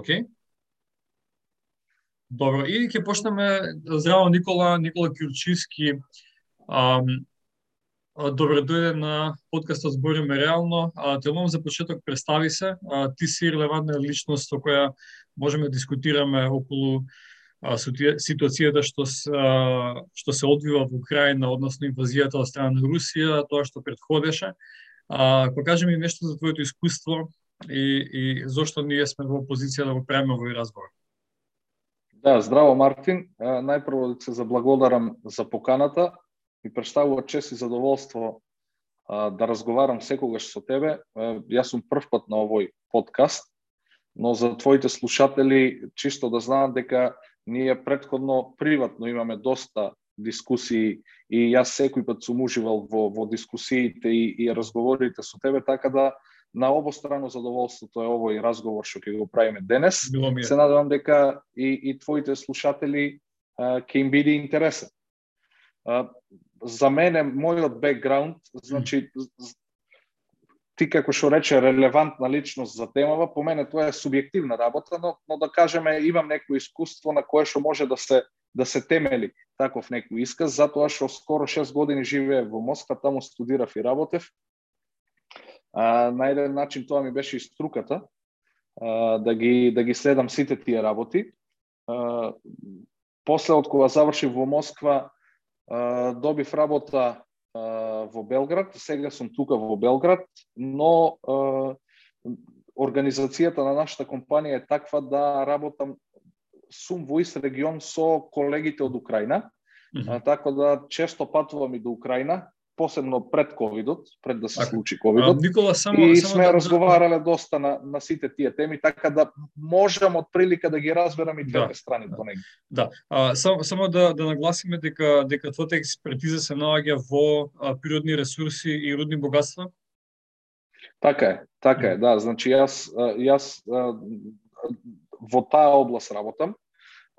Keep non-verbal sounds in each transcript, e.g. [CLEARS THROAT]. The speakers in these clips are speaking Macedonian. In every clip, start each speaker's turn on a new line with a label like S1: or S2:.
S1: Океј? Добро, и ќе почнеме, здраво Никола, Никола Кјурчиски, ам, добро дојде на подкастот Збориме реално. А, те за почеток представи се, а, ти си релевантна личност со која можеме да дискутираме околу а, ситуацијата што се, што се одвива во Украина, односно инвазијата од страна на Русија, тоа што предходеше. А, па кажи ми нешто за твоето искуство и, и зошто ние сме во позиција да го правиме овој разговор.
S2: Да, здраво Мартин. Најпрво да се заблагодарам за поканата. и представува чест и задоволство да разговарам секогаш со тебе. Јас сум прв пат на овој подкаст, но за твоите слушатели чисто да знаат дека ние предходно приватно имаме доста дискусии и јас секој пат сум уживал во, во дискусиите и, и разговорите со тебе, така да на обострано задоволството е овој разговор што ќе го правиме денес. Се надевам дека и, и твоите слушатели ќе им биде интересен. А, за мене, мојот бекграунд, значи, ти како што рече релевантна личност за темава, по мене тоа е субјективна работа, но, но да кажеме имам некој искуство на кое што може да се да се темели таков некој исказ, затоа што скоро 6 години живее во Москва, таму студирав и работев А, на еден начин тоа ми беше и струката, а, да ги да ги следам сите тие работи. А, после од кога завршив во Москва, а, добив работа а, во Белград, сега сум тука во Белград, но а, организацијата на нашата компанија е таква да работам сум во ист регион со колегите од Украина, mm -hmm. а, така да често патувам и до Украина, посебно пред ковидот, пред да се така. случи ковидот.
S1: Никола само
S2: и
S1: само
S2: сме да... разговарале доста на на сите тие теми, така да можам од прилика да ги разберам и двете да, страни
S1: да.
S2: до него.
S1: Да. А, само само да да нагласиме дека дека твојата експертиза се наоѓа во а, природни ресурси и рудни богатства.
S2: Така е, така е, да. Значи јас јас во таа област работам.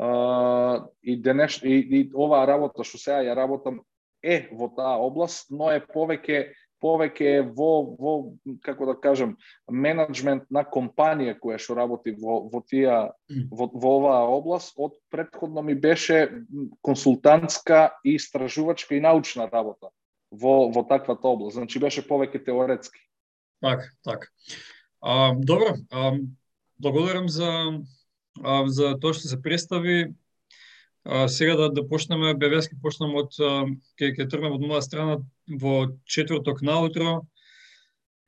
S2: Uh, и денеш и, и оваа работа што сега ја работам е во таа област, но е повеќе повеќе во во како да кажам менеджмент на компанија која што работи во во тие во, во оваа област од претходно ми беше консултантска и истражувачка и научна работа во во таквата област. Значи беше повеќе теоретски.
S1: Така, така. А, добро, а, благодарам за а, за тоа што се представи. А, сега да, да почнеме, бевески почнем од, ке, ке тргнем од моја страна во четврток наутро.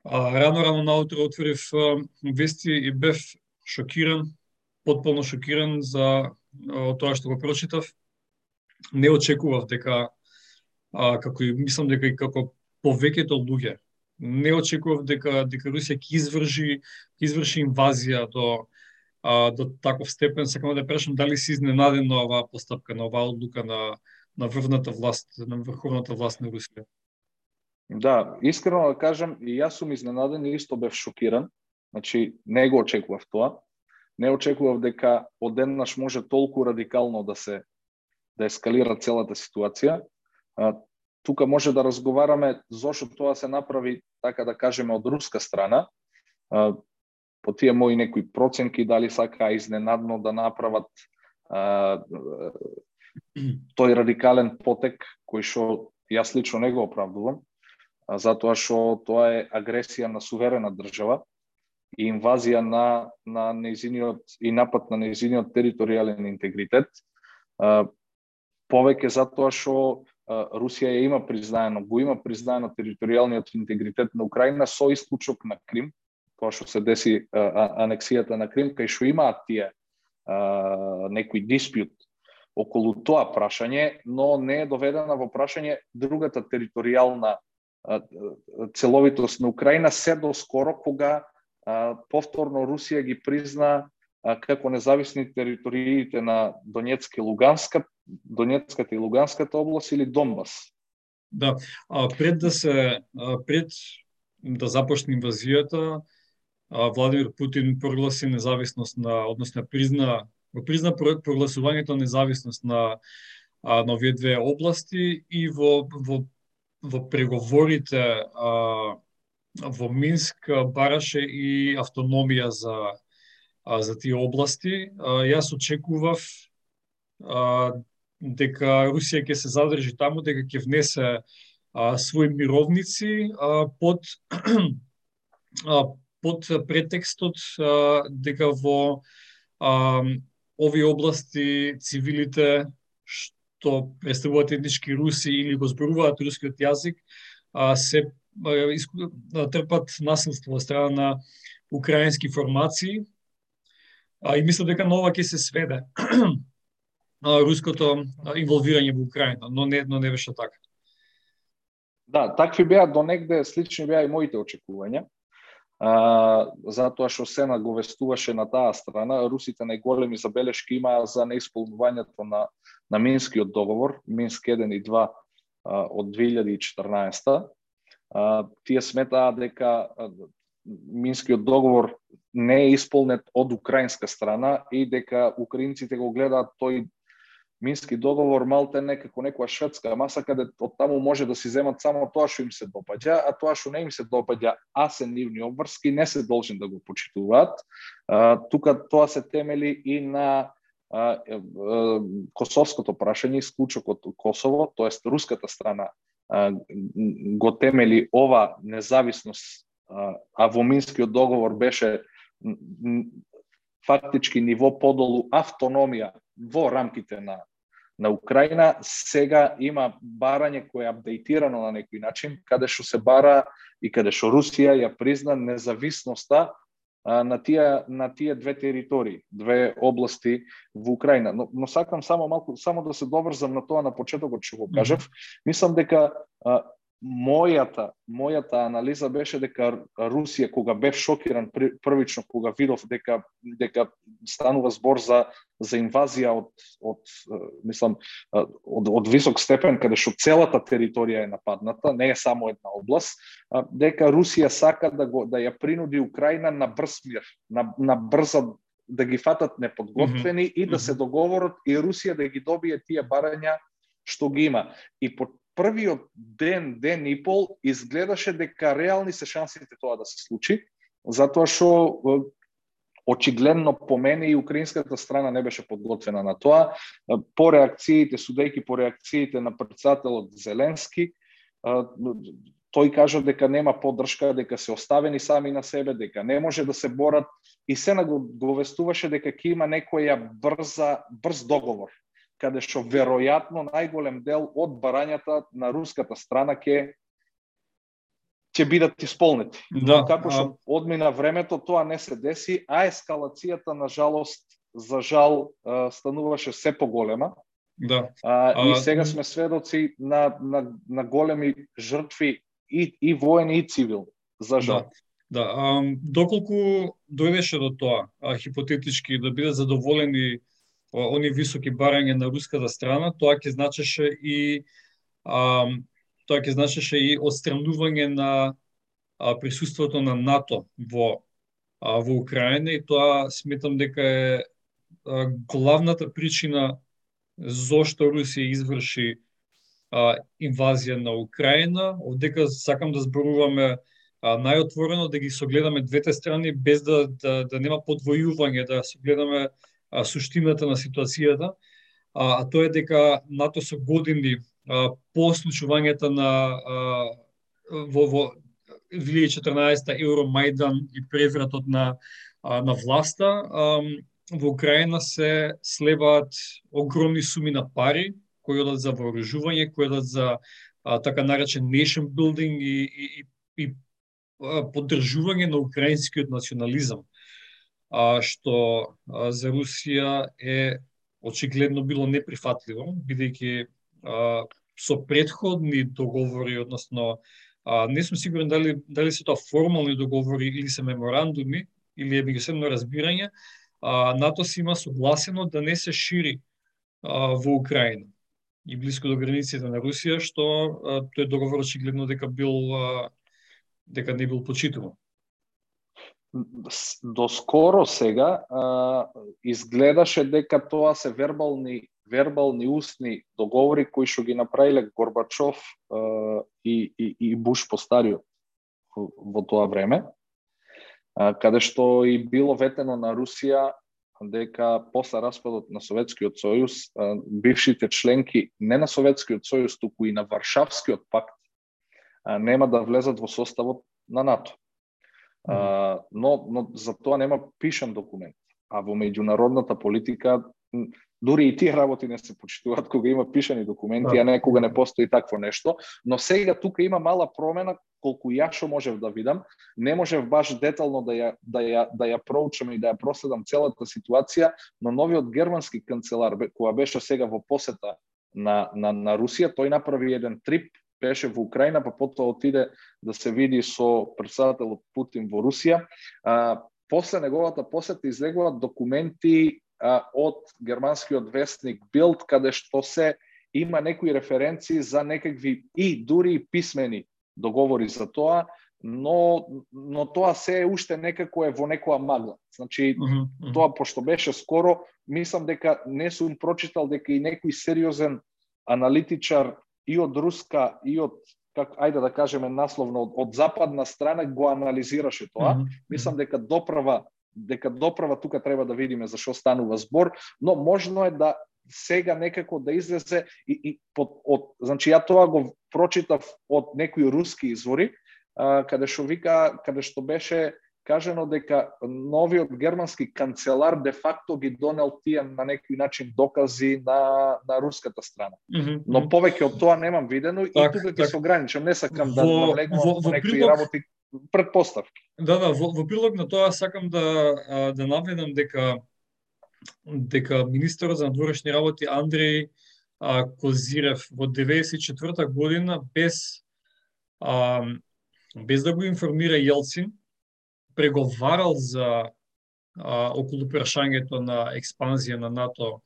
S1: А, рано, рано наутро отворив вести и бев шокиран, потполно шокиран за а, тоа што го прочитав. Не очекував дека, а, како и мислам дека и како повеќето луѓе, не очекував дека дека Русија ќе изврши ќе изврши инвазија до а, до таков степен. Сакам да прашам дали си изненаден на оваа постапка, на оваа одлука на на врвната власт, на врховната власт на Русија?
S2: Да, искрено да кажам, и јас сум изненаден и исто бев шокиран. Значи, не го очекував тоа. Не очекував дека одеднаш може толку радикално да се да ескалира целата ситуација. А, тука може да разговараме зошто тоа се направи, така да кажеме, од руска страна. А, по тие мои некои проценки дали сака изненадно да направат а, [CLEARS THROAT] тој радикален потек кој што јас лично не го оправдувам, затоа што тоа е агресија на суверена држава и инвазија на на нејзиниот и напад на нејзиниот територијален интегритет. А, повеќе затоа што Русија ја има признаено, го има признаено територијалниот интегритет на Украина со исклучок на Крим, тоа што се деси а, анексијата на Крим, кај што имаат тие а, некој диспют околу тоа прашање, но не е доведена во прашање другата територијална целовитост на Украина се до скоро кога а, повторно Русија ги призна а, како независни териториите на Донецка и Луганска, Донецката и Луганската област или Донбас.
S1: Да, а пред да се а, пред да започне инвазијата, Владимир Путин прогласи независност на, односно призна, го призна прогласувањето независност на, на овие две области и во, во, во преговорите а, во Минск бараше и автономија за а, за тие области. А, јас очекував а, дека Русија ќе се задржи таму, дека ќе внесе а, своји мировници а, под [CLEARS THROAT] а, под претекстот а, дека во а, овие области цивилите што представуваат етнички руси или го зборуваат рускиот јазик, а, се а, трпат насилство од страна на украински формации. А, и мислам дека нова ќе се сведе [CLEARS THROAT] руското инволвирање во Украина, но не, но не беше така.
S2: Да, такви беа до негде слични беа и моите очекувања а, затоа што Сена го вестуваше на таа страна, русите најголеми забелешки имаа за неисполнувањето на, на Минскиот договор, Минск 1 и 2 а, од 2014. А, тие сметаа дека Минскиот договор не е исполнет од украинска страна и дека украинците го гледаат тој Мински договор малте некако некоја шведска маса каде од таму може да си земат само тоа што им се допаѓа, а тоа што не им се допаѓа, а се нивни обврски, не се должни да го почитуваат. Тука тоа се темели и на а, а, косовското прашање, исклучокот Косово, тоест руската страна го темели ова независност, а во Минскиот договор беше фактички ниво подолу автономија во рамките на на Украина сега има барање кое е апдейтирано на некој начин, каде што се бара и каде што Русија ја призна независноста на тие на тие две територии, две области во Украина. Но, но сакам само малку само да се доврзам на тоа на почетокот што го кажав. Мислам дека а, мојата мојата анализа беше дека Русија кога бев шокиран првично кога видов дека дека станува збор за за инвазија од од мислам од од висок степен каде што целата територија е нападната, не е само една област, дека Русија сака да го да ја принуди Украина на брз мир, на на брза да ги фатат неподготвени mm -hmm. и да се договорат и Русија да ги добие тие барања што ги има. И по првиот ден, ден и пол, изгледаше дека реални се шансите тоа да се случи, затоа што очигледно по мене и украинската страна не беше подготвена на тоа. По реакциите, судејки по реакциите на председателот Зеленски, тој кажа дека нема поддршка, дека се оставени сами на себе, дека не може да се борат и се го вестуваше дека ќе има некоја брза брз договор каде што веројатно најголем дел од барањата на руската страна ќе ќе бидат исполнети. Да, Но како што одмина времето, тоа не се деси, а ескалацијата на жалост за жал стануваше се поголема.
S1: Да.
S2: А, а, и сега сме сведоци на, на, на големи жртви и, и воени и цивилни, за жал.
S1: Да. Да, а, доколку дојдеше до тоа, а, хипотетички да бидат задоволени они високи барања на руската страна, тоа ќе значеше и а, тоа ќе значеше и отстранување на а, присуството на НАТО во а, во Украина и тоа сметам дека е а, главната причина зошто Русија изврши а, инвазија на Украина. Одека сакам да зборуваме најотворено да ги согледаме двете страни без да да, да нема подвојување, да согледаме а, суштината на ситуацијата, а, а тоа е дека НАТО со години а, по случувањето на а, во, во 2014 Евромајдан и превратот на а, на власта, а, во Украина се слеваат огромни суми на пари кои одат за вооружување, кои одат за а, така наречен nation building и, и, и, и поддржување на украинскиот национализам а, што а, за Русија е очигледно било неприфатливо, бидејќи со предходни договори, односно а, не сум сигурен дали дали се тоа формални договори или се меморандуми или е меѓусебно разбирање, а, НАТО се има согласено да не се шири а, во Украина и близко до границите на Русија, што а, тој договор очигледно дека бил а, дека не бил почитуван
S2: до скоро сега а, изгледаше дека тоа се вербални вербални усни договори кои што ги направиле Горбачов а, и, и, и Буш постариот во тоа време. каде што и било ветено на Русија дека после распадот на Советскиот сојуз, бившите членки не на Советскиот сојуз, туку и на Варшавскиот пакт нема да влезат во составот на НАТО. Но, но за тоа нема пишан документ. А во меѓународната политика дури и тие работи не се почитуваат кога има пишани документи, а некога не постои такво нешто, но сега тука има мала промена колку ја што можев да видам, не можев баш детално да ја да ја да ја проучам и да ја проследам целата ситуација, но новиот германски канцелар која беше сега во посета на на на Русија, тој направи еден трип беше во Украина, па потоа отиде да се види со председателот Путин во Русија. А, после неговата посета излегуваат документи а, од германскиот вестник Билд, каде што се има некои референции за некакви и дури и писмени договори за тоа, но но тоа се е уште некако е во некоја магла. Значи, uh -huh, тоа пошто беше скоро, мислам дека не сум прочитал дека и некој сериозен аналитичар и од руска и од как ајде да кажеме насловно од, од западна страна го анализираше тоа. Mm -hmm. Мислам дека доправа дека доправа тука треба да видиме за што станува збор, но можно е да сега некако да излезе и, и под, од, значи ја тоа го прочитав од некои руски извори, а, каде што вика, каде што беше кажено дека новиот германски канцелар де факто ги донел тие на некој начин докази на на руската страна. Mm -hmm. Но повеќе од тоа немам видено так, и тука ќе се ограничам, не сакам да во, да навлегувам во, во, некои прилог... работи предпоставки.
S1: Да, да, во, во прилог на тоа сакам да да наведам дека дека министерот за надворешни работи Андреј а, Козирев во 94 година без а, без да го информира Јелцин преговарал за а, околу прашањето на експанзија на НАТО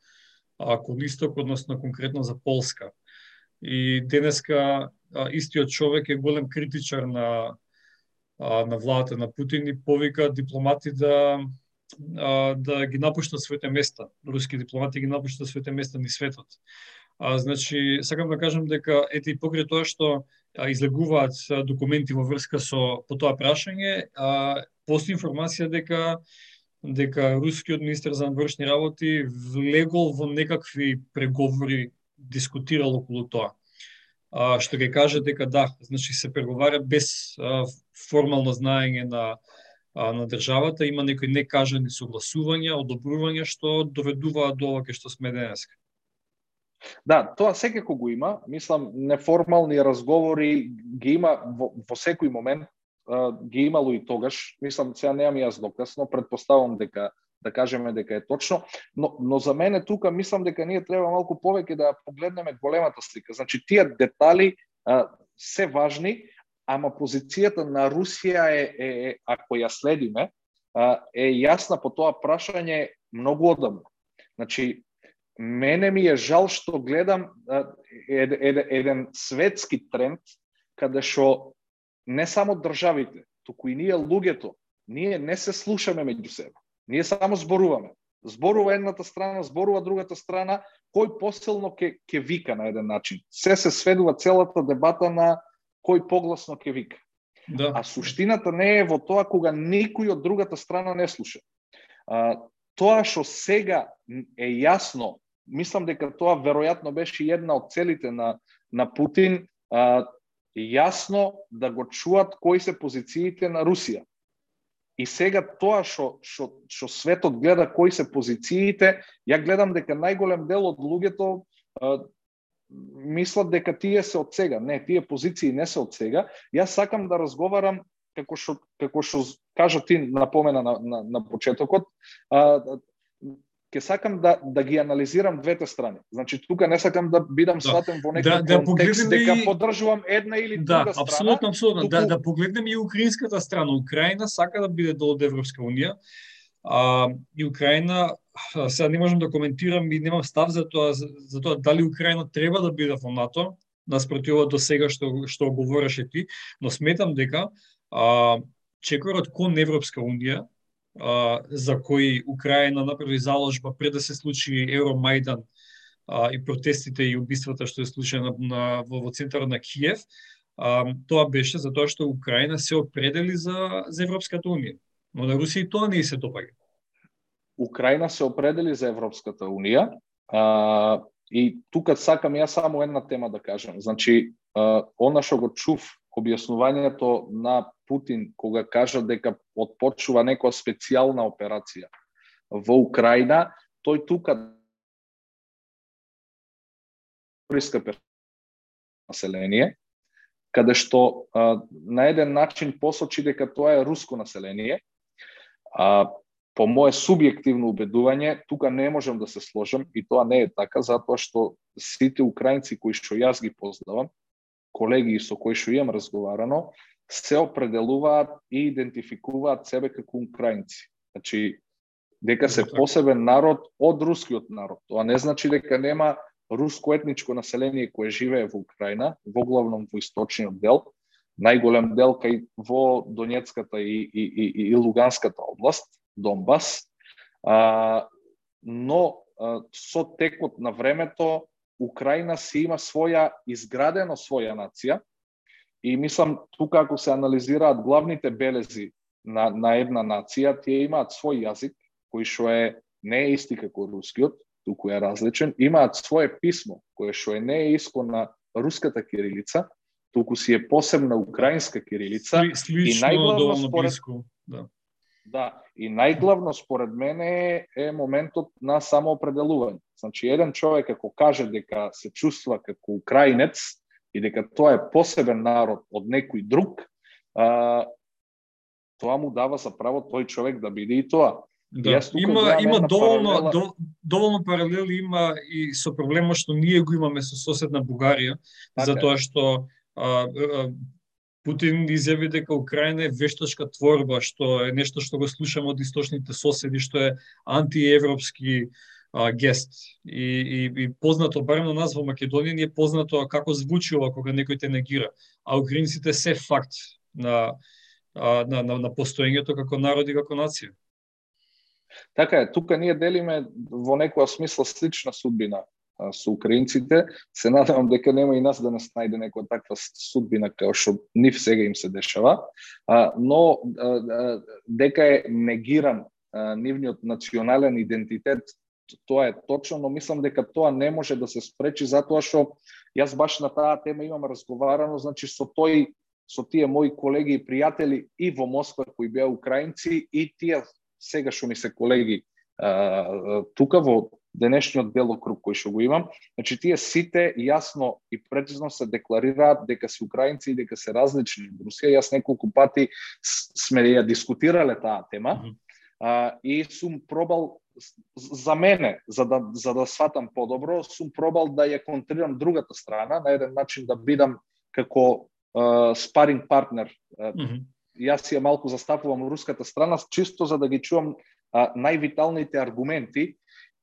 S1: а, кон исток, односно конкретно за Полска. И денеска а, истиот човек е голем критичар на а, на владата на Путин и повика дипломати да а, да ги напуштат своите места. Руски дипломати ги напуштат своите места ни светот. А, значи, сакам да кажам дека ете и покрај тоа што а, излегуваат документи во врска со по тоа прашање, а, постои информација дека дека рускиот министер за надворешни работи влегол во некакви преговори, дискутирал околу тоа. А, што ќе каже дека да, значи се преговара без а, формално знаење на а, на државата, има некои некажани согласувања, одобрувања што доведуваат до ова што сме денеска.
S2: Да, тоа секако го има. Мислам, неформални разговори ги има во, во секој момент ги имало и тогаш. Мислам, сега немам јас доказ, но предпоставам дека да кажеме дека е точно, но, но за мене тука мислам дека ние треба малку повеќе да погледнеме големата слика. Значи, тие детали а, се важни, ама позицијата на Русија е, е, е ако ја следиме, а, е јасна по тоа прашање многу одамно. Значи, мене ми е жал што гледам а, ед, ед, еден светски тренд каде што не само државите, туку и ние луѓето, ние не се слушаме меѓу себе. Ние само зборуваме. Зборува едната страна, зборува другата страна, кој посилно ќе ќе вика на еден начин. Се се сведува целата дебата на кој погласно ќе вика. Да. А суштината не е во тоа кога никој од другата страна не слуша. А, тоа што сега е јасно, мислам дека тоа веројатно беше една од целите на на Путин, а, јасно да го чуат кои се позициите на Русија. И сега тоа што што што светот гледа кои се позициите, ја гледам дека најголем дел од луѓето мислат дека тие се од сега. Не, тие позиции не се од сега. Јас сакам да разговарам како што како што кажа ти напомена на на, на почетокот, а, ќе сакам да да ги анализирам двете страни. Значи тука не сакам да бидам да. сватен во некој да, да контекст дека и... поддржувам една или
S1: да,
S2: друга
S1: страна. Да, апсолутно, апсолутно. Туку... Да, да погледнеме и украинската страна. Украина сака да биде дол од Европска унија. А, и Украина сега не можам да коментирам и немам став за тоа за тоа дали Украина треба да биде во НАТО, наспроти ова до сега што што говореше ти, но сметам дека а, чекорот кон Европска унија а, за кои Украина направи заложба пред да се случи Евромајдан а, и протестите и убиствата што е случај на, во, во центар на Киев, а, тоа беше затоа што Украина се определи за, за Европската Унија. Но на Русија и тоа не се допаѓа.
S2: Украина се определи за Европската Унија, а, и тука сакам ја само една тема да кажам. Значи, а, она што го чув објаснувањето на Путин кога кажа дека отпочува некоја специјална операција во Украина, тој тука риска население, каде што а, на еден начин посочи дека тоа е руско население. А, по мое субјективно убедување, тука не можам да се сложам и тоа не е така, затоа што сите украинци кои што јас ги познавам, колеги со кои што имам разговарано, се определуваат и идентификуваат себе како украинци. Значи, дека се посебен народ од рускиот народ. Тоа не значи дека нема руско етничко население кое живее во Украина, во главном во источниот дел, најголем дел кај во Донецката и, и, и, и Луганската област, Донбас, а, но а, со текот на времето Украина си има своја изградено своја нација и мислам тука ако се анализираат главните белези на, на една нација, тие имаат свој јазик кој што е не е исти како рускиот, туку е различен, имаат свое писмо, кое што е не е иско на руската кирилица, туку си е посебна украинска кирилица
S1: Сли, и најглавно според близко, да.
S2: Да, и најглавно според мене е моментот на самоопределување. Значи еден човек ако каже дека се чувства како украинец и дека тоа е посебен народ од некој друг, а, тоа му дава за право тој човек да биде и тоа.
S1: Да, има има доволно паралела... до, доволно паралели има и со проблемот што ние го имаме со соседна Бугарија, така затоа што а, а, Путин изјави дека Украина е вештачка творба, што е нешто што го слушаме од источните соседи, што е антиевропски а, гест. И, и, и познато, барем на нас во Македонија, ни е познато како звучи ова кога некој те негира. А украинците се факт на, на, на, на постоењето како народ и како нација.
S2: Така е, тука ние делиме во некоја смисла слична судбина со украинците. Се надевам дека нема и нас да нас најде некоја таква судбина како што нив сега им се дешава, но дека е негиран нивниот национален идентитет тоа е точно, но мислам дека тоа не може да се спречи затоа што јас баш на таа тема имам разговарано, значи со тој со тие мои колеги и пријатели и во Москва кои беа украинци и тие сега што ми се колеги а, тука во денешниот делокруг кој што го имам, значи тие сите јасно и прецизно се декларираат дека се украинци и дека се различни од Русија. Јас неколку пати сме ја дискутирале таа тема mm -hmm. а, и сум пробал за мене, за да, за да сватам подобро, сум пробал да ја контрирам другата страна, на еден начин да бидам како uh, спаринг партнер. Uh, mm -hmm јас ја малку застапувам руската страна, чисто за да ги чувам а, највиталните аргументи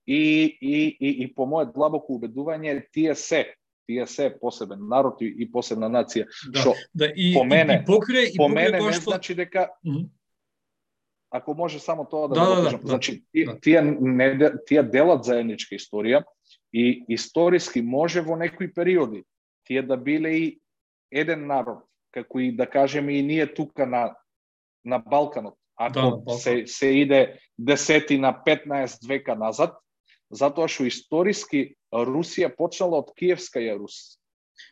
S2: и, и, и, и по моје длабоко убедување тие се тие се посебен народ и, и посебна нација.
S1: Да, Шо, да, и, по мене, и, покре, и
S2: по мене не што... значи дека mm -hmm. Ако може само тоа да,
S1: да, да, да,
S2: значи тие, да. тие не тие делат заедничка историја и историски може во некои периоди тие да биле и еден народ како и да кажеме и ние тука на на Балканот. Ако да, Балкан. се се иде десети на 15 века назад, затоа што историски Русија почнала од Киевскаја Рус.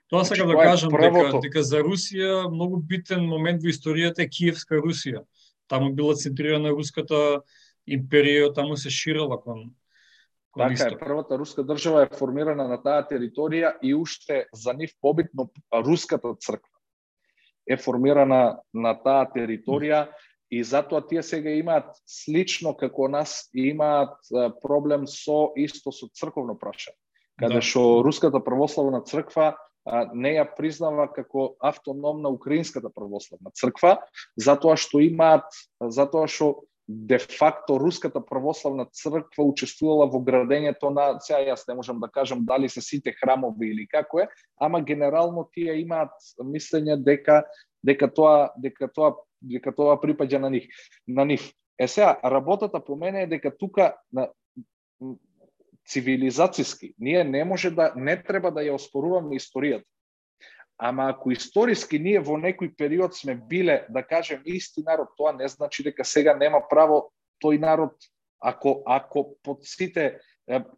S1: Тоа значи, сакам да кажам првото... дека, дека за Русија многу битен момент во историјата е Киевска Русија. Таму била центрирана руската империја, таму се ширала кон
S2: Така е, првата руска држава е формирана на таа територија и уште за нив побитно руската црква е формирана на таа територија и затоа тие сега имаат слично како нас имаат проблем со исто со црковно прашање. Каде да. што. Руската православна црква не ја признава како автономна украинската православна црква, затоа што имаат, затоа што де факто Руската православна црква учествувала во градењето на, сега јас не можам да кажам дали се сите храмови или како е, ама генерално тие имаат мислење дека дека тоа дека тоа дека тоа припаѓа на нив. На нив. Е сега работата по мене е дека тука на цивилизацијски ние не може да не треба да ја оспоруваме историјата. Ама ако историски ние во некој период сме биле, да кажем, исти народ, тоа не значи дека сега нема право тој народ, ако, ако под сите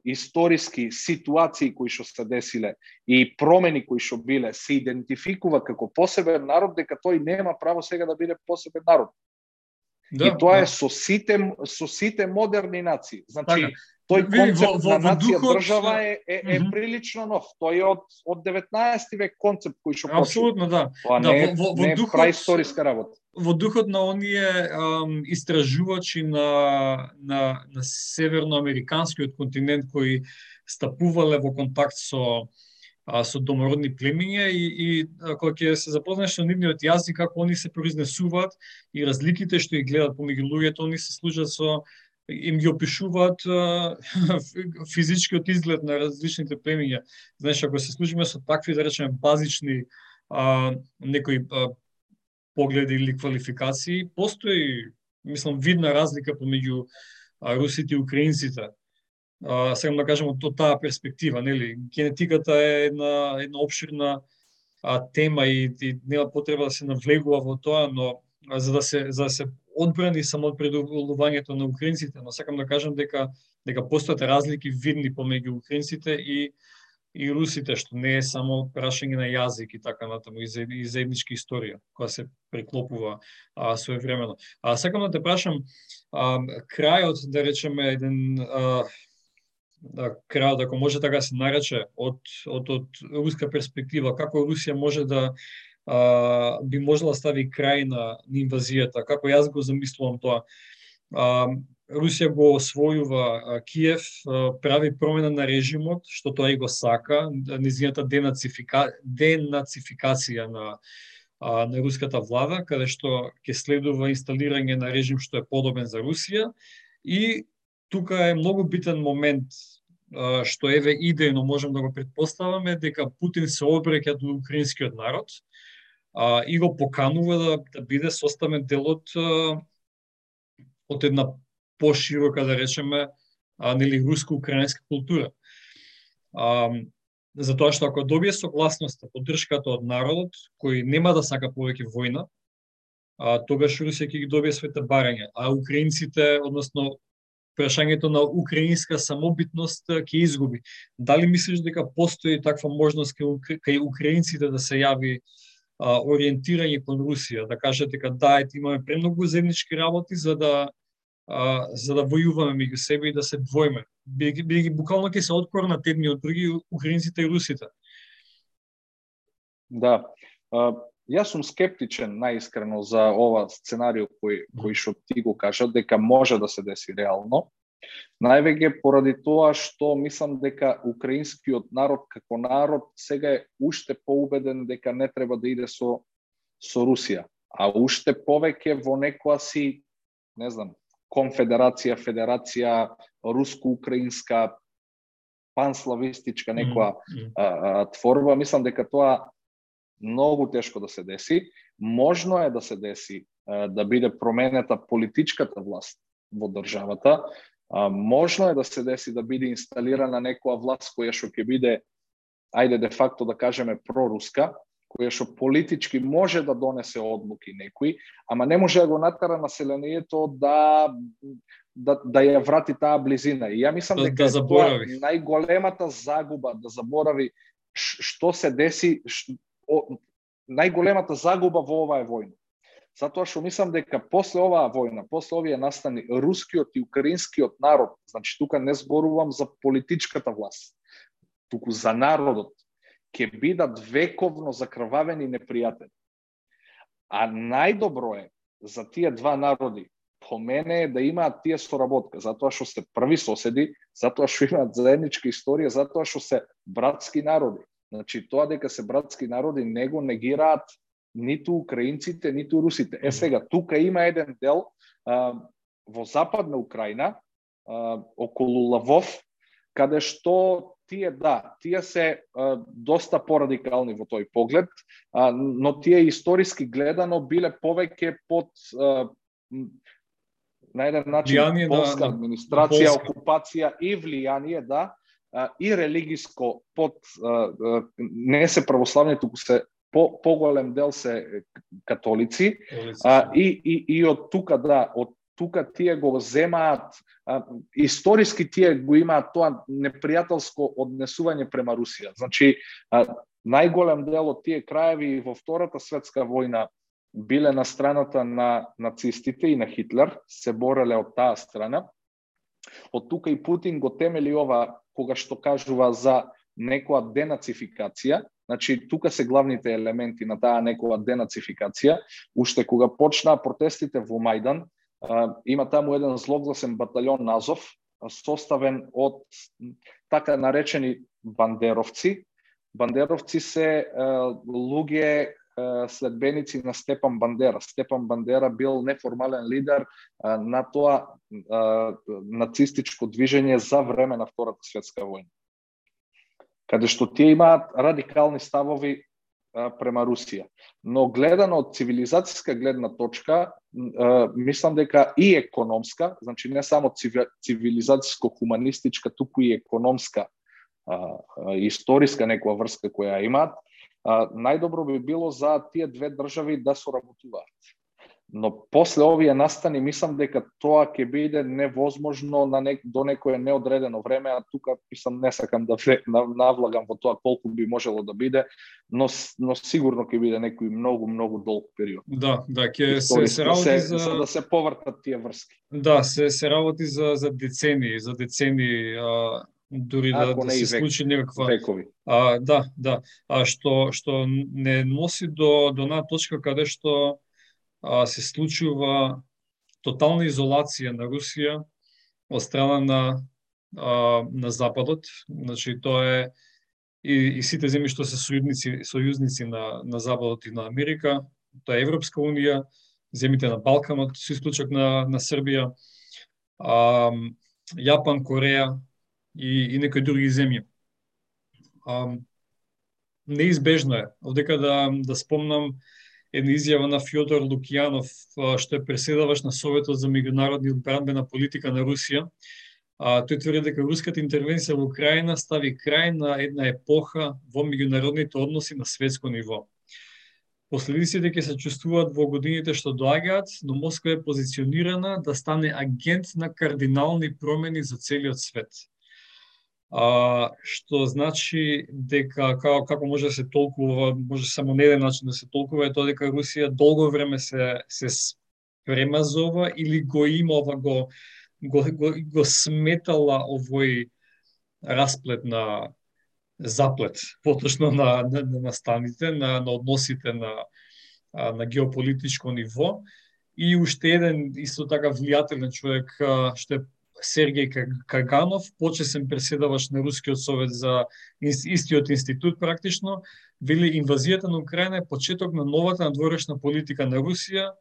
S2: историски ситуации кои што се десиле и промени кои што биле се идентификува како посебен народ, дека тој нема право сега да биде посебен народ. Да, и тоа да. е со сите со сите модерни нации. Значи, така. Тој концепт во, во, на нација духот... држава е, е, е -hmm. прилично нов. Тој е од од 19 век концепт кој што
S1: Апсолутно, да.
S2: Тоа
S1: да,
S2: не, во, во, не е духот... праисториска работа
S1: во духот на оние um, истражувачи на, на, на северноамериканскиот континент кои стапувале во контакт со а, со домородни племиња и, и кога ќе се запознаеш со нивниот јазик, како они се произнесуваат и разликите што ги гледат помеѓу луѓето, они се служат со им ги опишуваат [LAUGHS] физичкиот изглед на различните племиња. Знаеш, ако се служиме со такви, да речеме, базични а, некои а, погледи или квалификации, постои, мислам, видна разлика помеѓу русите и украинците. А, сега да кажем од таа перспектива, нели? Генетиката е една една обширна а, тема и, и нема потреба да се навлегува во тоа, но а, за да се за да се одбрани само од предуволувањето на украинците, но сакам да кажам дека дека постојат разлики видни помеѓу украинците и и русите, што не е само прашање на јазик и така натаму, и, за, и заедничка историја, која се преклопува а, своевремено. А сакам да те прашам, а, крајот, да речеме, еден а, да, крајот, ако може така се нарече, од, од, од руска перспектива, како Русија може да а, би можела да стави крај на, на инвазијата, како јас го замислувам тоа. А, Русија го освојува Киев, прави промена на режимот, што тоа и го сака, низината денацифика... денацификација на, на руската влада, каде што ќе следува инсталирање на режим што е подобен за Русија. И тука е многу битен момент што еве идејно можем да го предпоставаме дека Путин се обреќа до украинскиот народ а, и го поканува да, да биде составен дел од од една поширока, да речеме, а, нели руско-украинска култура. А, затоа што ако добие согласноста, поддршката од народот, кој нема да сака повеќе војна, а, тогаш Русија ќе ги добие своите барања, а украинците, односно прашањето на украинска самобитност ќе изгуби. Дали мислиш дека постои таква можност кај, украинците да се јави а, ориентирање кон Русија, да кажат дека да, ете, имаме премногу заеднички работи за да а, за да војуваме меѓу себе и да се двоиме. Бидејќи буквално ќе се откорнат едни од други украинците и русите.
S2: Да. А, јас сум скептичен наискрено за ова сценарио кој кој што ти го кажа дека може да се деси реално. Највеќе поради тоа што мислам дека украинскиот народ како народ сега е уште поубеден дека не треба да иде со со Русија, а уште повеќе во некоја си, не знам, конфедерација, федерација, руско-украинска, панславистичка некоја mm -hmm. творба, мислам дека тоа многу тешко да се деси. Можно е да се деси а, да биде променета политичката власт во државата. А, можно е да се деси да биде инсталирана некоја власт која што ќе биде ајде де факто да кажеме проруска, која што политички може да донесе одлуки некои, ама не може да го натера населението да да, да ја врати таа близина. И ја мислам
S1: да, дека да тоа
S2: најголемата загуба да заборави што се деси, ш, о, најголемата загуба во оваа војна. Затоа што мислам дека после оваа војна, после овие настани рускиот и украинскиот народ, значи тука не зборувам за политичката власт, туку за народот, ќе бидат вековно закрвавени непријатели. А најдобро е за тие два народи, по мене е да имаат тие соработка, затоа што се први соседи, затоа што имаат заедничка историја, затоа што се братски народи. Значи, тоа дека се братски народи не го негираат ниту украинците, ниту русите. Е сега, тука има еден дел а, во западна Украина, а, околу Лавов, каде што тие да, тие се а, доста порадикални во тој поглед, а, но тие историски гледано биле повеќе под а, на еден начин влијание полска на, администрација, полска. окупација и влијание, да, а, и религиско под а, не се православни, туку се по поголем дел се католици, а, и, и, и од тука, да, од тука тие го земаат, а, историски тие го имаат тоа непријателско однесување према Русија. Значи, а, најголем дел од тие краеви во Втората светска војна биле на страната на нацистите и на Хитлер, се бореле од таа страна. Од тука и Путин го темели ова кога што кажува за некоја денацификација, значи тука се главните елементи на таа некоја денацификација, уште кога почнаа протестите во Мајдан, има таму еден злогласен батальон Назов, составен од така наречени бандеровци. Бандеровци се луѓе следбеници на Степан Бандера. Степан Бандера бил неформален лидер на тоа нацистичко движење за време на Втората светска војна. Каде што тие имаат радикални ставови према Русија. Но гледано од цивилизацијска гледна точка, мислам дека и економска, значи не само цивилизацијско-хуманистичка, туку и економска историска некоја врска која имаат, најдобро би било за тие две држави да соработуваат. Но после овие настани мислам дека тоа ќе биде невозможно на нек, до некое неодредено време, а тука мислам не сакам да навлагам во тоа колку би можело да биде, но но сигурно ќе биде некој многу многу долг период.
S1: Да, да, ќе се, се работи за
S2: за да се повртат тие врски.
S1: Да, се се работи за за децени, за децени а, дури да, да се случи некаква
S2: векови.
S1: А, да, да. А што што не носи до до на точка каде што а, се случува тотална изолација на Русија од страна на а, на западот. Значи тоа е и, и сите земји што се сојузници сојузници на на западот и на Америка, тоа е Европска унија, земите на Балканот, со исклучок на на Србија, а, Јапан, Кореја, и, и некои други земји. А, неизбежно е. Овдека да, да спомнам една изјава на Фјодор Лукијанов, што е преседаваш на Советот за меѓународни одбранбена политика на Русија. А, тој тврди дека руската интервенција во Украина стави крај на една епоха во меѓународните односи на светско ниво. Последиците ќе се чувствуваат во годините што доаѓаат, но Москва е позиционирана да стане агент на кардинални промени за целиот свет а, што значи дека како, како може да се толкува, може само на еден начин да се толкува е тоа дека Русија долго време се се спрема за ова или го има ова го го, го, го сметала овој расплет на заплет, поточно на, на, на настаните, на, на односите на, на геополитичко ниво. И уште еден исто така влијателен човек што е Сергеј Каганов, почесен преседаваш на Рускиот совет за истиот институт практично, вели инвазијата на Украина е почеток на новата надворешна политика на Русија,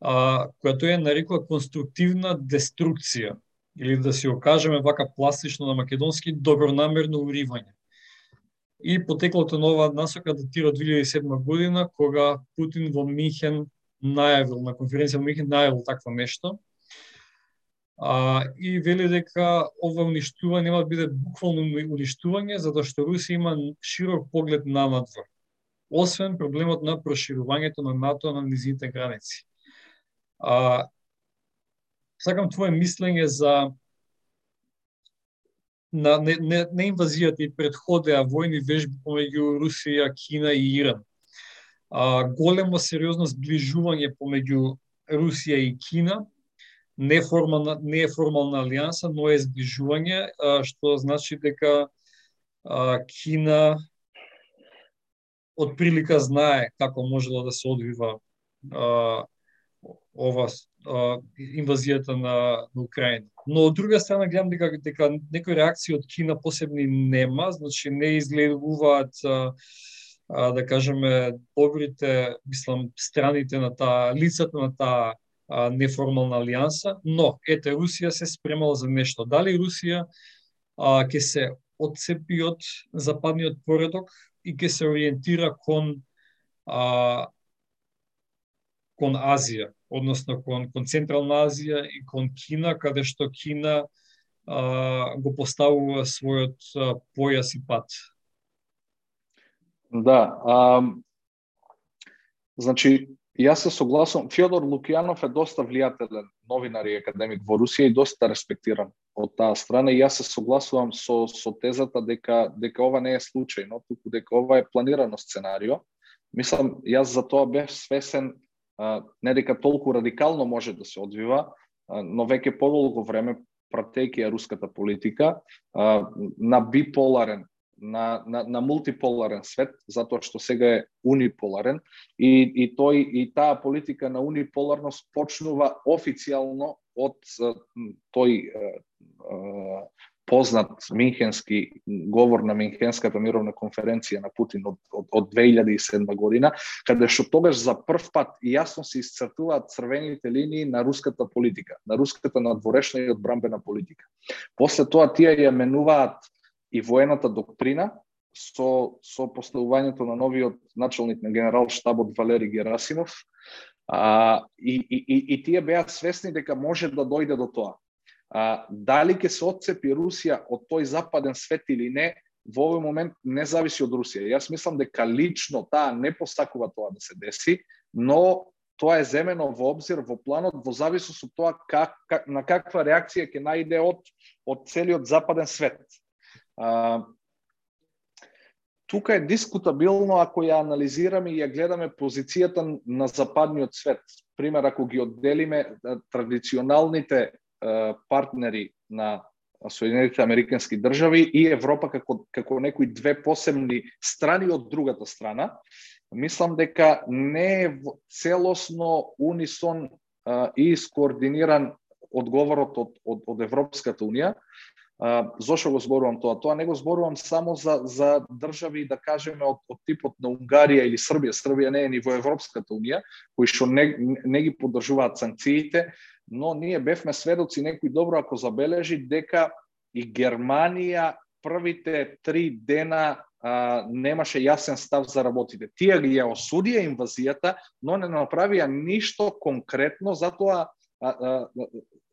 S1: а, која тој ја нарекува конструктивна деструкција, или да си окажеме вака пластично на македонски добронамерно уривање. И потеклото на оваа насока датира од 2007 година, кога Путин во Михен најавил, на конференција во Михен најавил такво нешто, а, и вели дека ова уништување нема да биде буквално уништување, затоа што Русија има широк поглед на надвор. Освен проблемот на проширувањето на НАТО на низините граници. А, сакам твое мислење за на не, не, не инвазијата и предходеа војни вежби помеѓу Русија, Кина и Иран. А, големо сериозно сближување помеѓу Русија и Кина, неформална, не е формална алијанса, но е зближување, што значи дека Кина од прилика знае како можело да се одвива ова инвазијата на, на Украина. Но од друга страна гледам дека дека некои реакции од Кина посебни нема, значи не изгледуваат да кажеме добрите, мислам, страните на таа лицата на таа а, неформална алијанса, но ете Русија се спремала за нешто. Дали Русија а, ке се одцепи од западниот поредок и ке се ориентира кон а, кон Азија, односно кон, кон Централна Азија и кон Кина, каде што Кина а, го поставува својот а, појас и пат.
S2: Да, а, Значи, Јас се согласувам, Фјодор Лукијанов е доста влијателен новинар и академик во Русија и доста респектиран од таа страна и јас се согласувам со со тезата дека дека ова не е случајно, туку дека ова е планирано сценарио. Мислам, јас за тоа бев свесен а, не дека толку радикално може да се одвива, а, но веќе подолго време пратејќи ја руската политика а, на биполарен на, на, на мултиполарен свет, затоа што сега е униполарен и, и тој и таа политика на униполарност почнува официјално од тој познат Минхенски говор на Минхенската мировна конференција на Путин од, од, од 2007 година, каде што тогаш за прв пат јасно се исцртуваат црвените линии на руската политика, на руската надворешна и одбрамбена политика. После тоа тие ја менуваат и воената доктрина со со поставувањето на новиот началник на генерал штабот Валери Герасимов а, и, и, и, и тие беа свесни дека може да дојде до тоа. А, дали ќе се отцепи Русија од тој западен свет или не, во овој момент не зависи од Русија. Јас мислам дека лично таа не посакува тоа да се деси, но тоа е земено во обзир во планот во зависност од тоа как, как на каква реакција ќе најде од од целиот западен свет. А, тука е дискутабилно ако ја анализираме и ја гледаме позицијата на западниот свет. Пример, ако ги одделиме традиционалните партнери на Соединените Американски држави и Европа како, како некои две посебни страни од другата страна, мислам дека не е целосно унисон и скоординиран одговорот од, од, од Европската Унија, А, зошто го зборувам тоа? Тоа не го зборувам само за, за држави, да кажеме, од, од типот на Унгарија или Србија. Србија не е ни во Европската Унија, кои што не, не ги поддржуваат санкциите, но ние бевме сведоци некој добро ако забележи дека и Германија првите три дена а, немаше јасен став за работите. Тие ги ја осудија инвазијата, но не направија ништо конкретно, затоа а, а,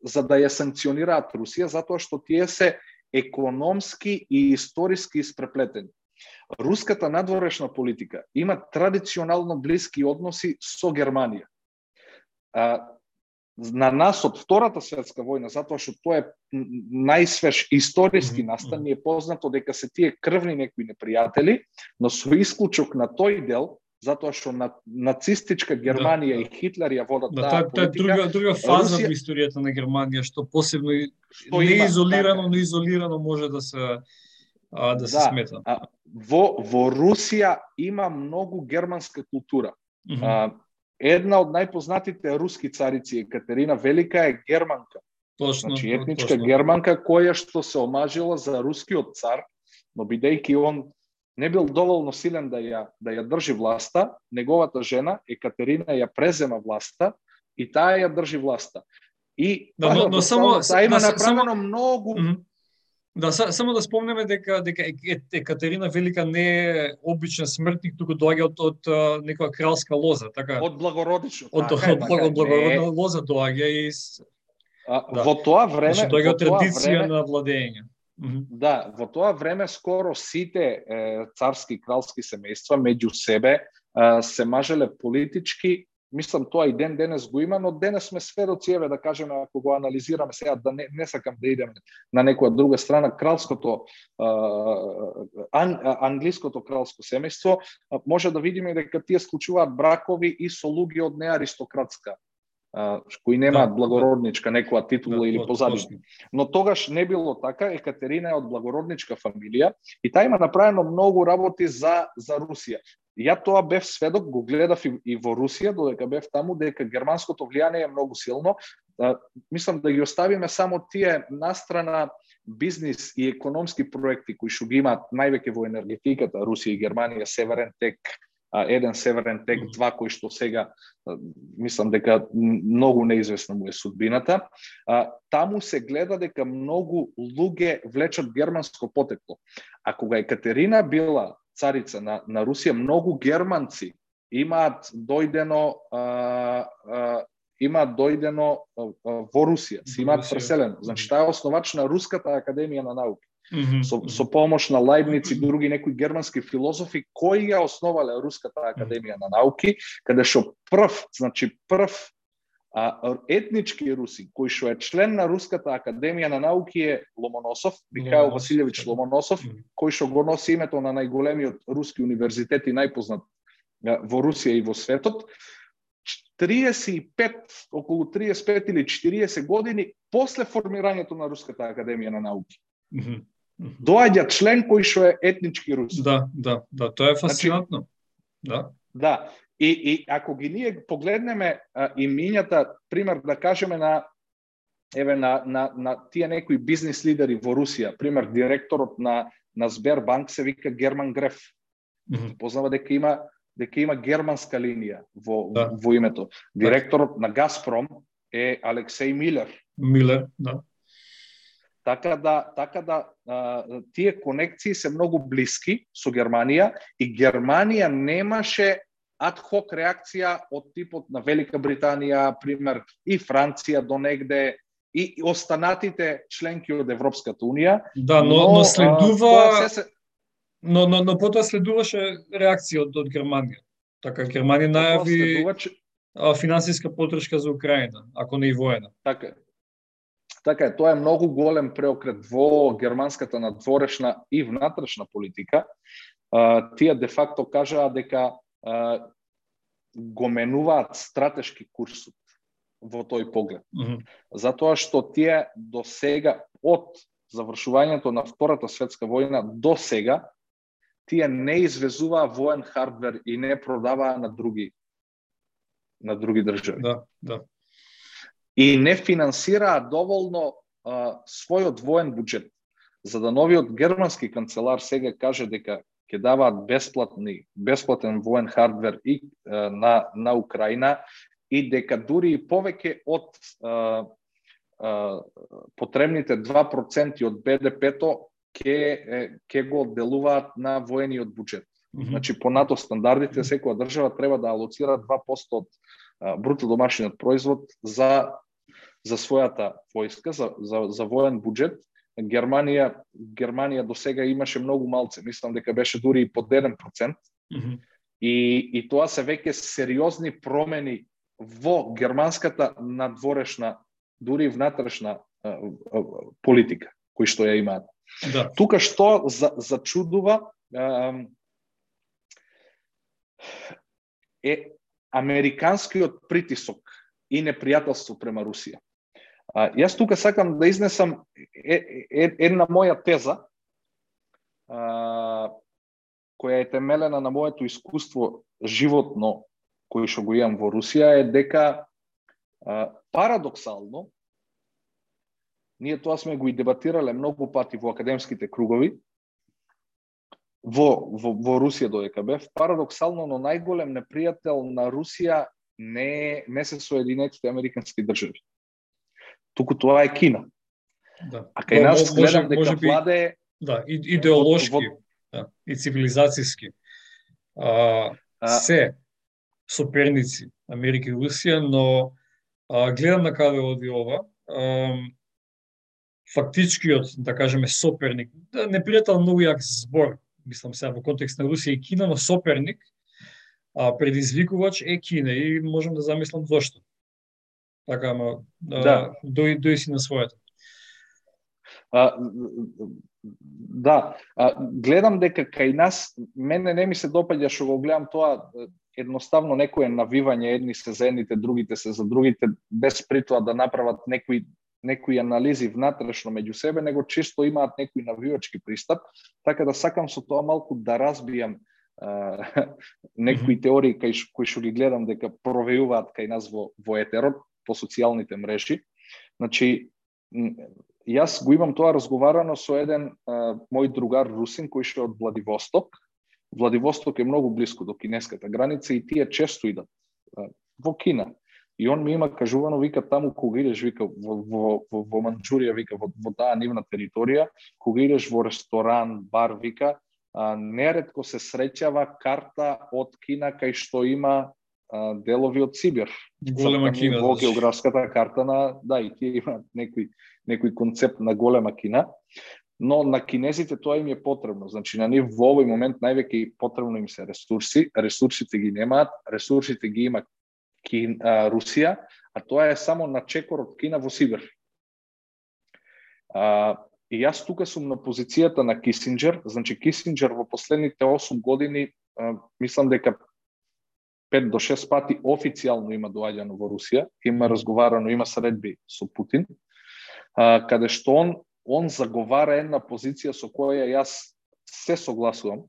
S2: за да ја санкционираат Русија, затоа што тие се економски и историски испреплетени. Руската надворешна политика има традиционално блиски односи со Германија. А, на нас од Втората светска војна, затоа што тоа е најсвеж историски настан, ни е познато дека се тие крвни некои непријатели, но со исклучок на тој дел, затоа што на, нацистичка Германија да, и Хитлер ја водат
S1: да, таа политика. Е друга, друга фаза Русија... во историјата на Германија, што посебно што не има, изолирано, така. но изолирано може да се а, да се да, смета. А,
S2: во, во Русија има многу германска култура. Mm -hmm. а, една од најпознатите руски царици Екатерина Велика е германка.
S1: Точно.
S2: Значи етничка
S1: точно.
S2: германка која што се омажила за рускиот цар, но бидејќи он не бил доволно силен да ја да ја држи власта, неговата жена Екатерина ја презема власта и таа ја држи власта. И
S1: да, но, но само [LAUGHS]
S2: таа има
S1: да,
S2: направено
S1: само,
S2: многу mm -hmm.
S1: Да, само да спомнеме дека дека Екатерина Велика не е обичен смртник, туку доаѓа од од некоја кралска лоза, така.
S2: Од благородично.
S1: Од, така, од, така, од благородна лоза доаѓа и
S2: а, да. во тоа време,
S1: значи, доаѓа од традиција време, на владење.
S2: Да, во тоа време скоро сите е, царски и кралски семејства меѓу себе е, се мажеле политички, мислам тоа и ден денес го има, но денес сме сведоци, еве да кажеме, ако го анализираме сега, да не, не сакам да идеме на некоја друга страна, кралското, ан, англиското кралско семејство, може да видиме дека тие склучуваат бракови и со луѓе од неаристократска кои немаат да, благородничка некоја титула да, или позадишна. Но тогаш не било така, Екатерина е од благородничка фамилија и таа има направено многу работи за за Русија. Ја тоа бев сведок, го гледав и, и во Русија, додека бев таму, дека германското влијание е многу силно. А, мислам да ги оставиме само тие настрана бизнис и економски проекти кои што ги имаат највеќе во енергетиката, Русија и Германија, Северен Тек, еден Северен тек, два кои што сега мислам дека многу неизвестна му е судбината. А, таму се гледа дека многу луѓе влечат германско потекло. А кога Екатерина била царица на, на Русија, многу германци имаат дојдено а, а, имаат дојдено во Русија, се имаат преселено. Значи, таа е основач на Руската академија на науки. Mm -hmm. Со, со помош на Лајбниц и други некои германски филозофи кои ја основале Руската академија на науки, каде што прв, значи прв а, етнички руси, кој што е член на Руската академија на науки е Ломоносов, Михаил Василевич Ломоносов, кој што го носи името на најголемиот руски универзитет и најпознат во Русија и во светот. 35, околу 35 или 40 години после формирањето на Руската академија на науки. Mm -hmm. Доаѓа член кој што е етнички рус.
S1: Да, да, да, тоа е значи, фасцинантно. Значи, да.
S2: Да. И, и ако ги ние погледнеме а, имињата, пример да кажеме на еве на, на, на тие некои бизнис лидери во Русија, пример директорот на на Сбербанк се вика Герман Греф. Mm -hmm. Познава дека има дека има германска линија во, да. во името. Директорот на Газпром е Алексеј Милер.
S1: Милер, да.
S2: Така да, така да а, тие конекции се многу блиски со Германија и Германија немаше адхок реакција од типот на Велика Британија, пример, и Франција до негде, и останатите членки од Европската Унија.
S1: Да, но, но, но следува... Се, Но, но, но потоа следуваше реакција од, од Германија. Така, Германија најави следуваче... финансиска подршка за Украина, ако не и воена.
S2: Така. Така е, тоа е многу голем преокрет во германската надворешна и внатрешна политика. А, тие де факто кажаа дека го менуваат стратешки курсот во тој поглед. Mm -hmm. Затоа што тие до сега од завршувањето на Втората светска војна до сега тие не извезуваа воен хардвер и не продаваа на други на други држави.
S1: Да, да.
S2: И не финансираа доволно а, својот воен буџет. За да новиот германски канцелар сега каже дека ќе даваат бесплатни бесплатен воен хардвер и а, на на Украина и дека дури и повеќе од а, а, потребните 2% од БДП-то ќе ќе го одделуваат на воениот буџет. Mm -hmm. Значи по НАТО стандардите секоја држава треба да алоцира 2% од бруто домашниот производ за за својата војска, за, за, за воен буџет. Германија Германија до сега имаше многу малце, мислам дека беше дури и под 1%. Mm -hmm. И и тоа се веќе сериозни промени во германската надворешна, дури внатрешна политика кои што ја имаат. Да. Тука што за, зачудува е американскиот притисок и непријателство према Русија. А, јас тука сакам да изнесам е, е, една моја теза, а, која е темелена на моето искуство животно, кој што го имам во Русија, е дека а, парадоксално Ние тоа сме го и дебатирале многу пати во академските кругови, во, во, во Русија до бев. Парадоксално, но најголем непријател на Русија не, не се Соединетите Американски држави. Туку тоа е Кина. Да. А кај нас гледам дека може би, владе...
S1: Да, идеолошки во, во... да, и цивилизацијски. А, а, се соперници Америка и Русија, но а, гледам на каде оди ова. А, фактичкиот, да кажеме, соперник, да, непријател многу јак збор, мислам сега во контекст на Русија и Кина, но соперник, а предизвикувач е Кина и можам да замислам зошто. Така, ама, да. дој, дој си на својата.
S2: А, да, а, гледам дека кај нас, мене не ми се допаѓа што го гледам тоа, едноставно некое навивање, едни се за едните, другите се за другите, без притоа да направат некои некои анализи внатрешно меѓу себе, него често имаат некој навивачки пристап, така да сакам со тоа малку да разбијам [LAUGHS] некои теории кај кои што ги гледам дека провејуваат кај нас во во етерот по социјалните мрежи. Значи јас го имам тоа разговарано со еден а, мој другар русин кој што е од Владивосток. Владивосток е многу близко до кинеската граница и тие често идат а, во Кина. И он ми има кажувано, вика, таму кога идеш, вика, во, во, во, во Манчурија, вика, во, во таа нивна територија, кога идеш во ресторан, бар, вика, а, нередко се среќава карта од Кина кај што има делови од Сибир.
S1: Голема Кина.
S2: Во географската карта на, да, и тие имаат некој, некој концепт на голема Кина, но на кинезите тоа им е потребно. Значи, на нив во овој момент највеќе потребно им се ресурси, ресурсите ги немаат, ресурсите ги има Кин, а, Русија, а тоа е само на чекор од Кина во Сибир. А, и јас тука сум на позицијата на Кисинджер, значи Кисинджер во последните 8 години, а, мислам дека 5 до 6 пати официјално има доаѓано во Русија, има разговарано, има средби со Путин, а, каде што он он заговара една позиција со која јас се согласувам,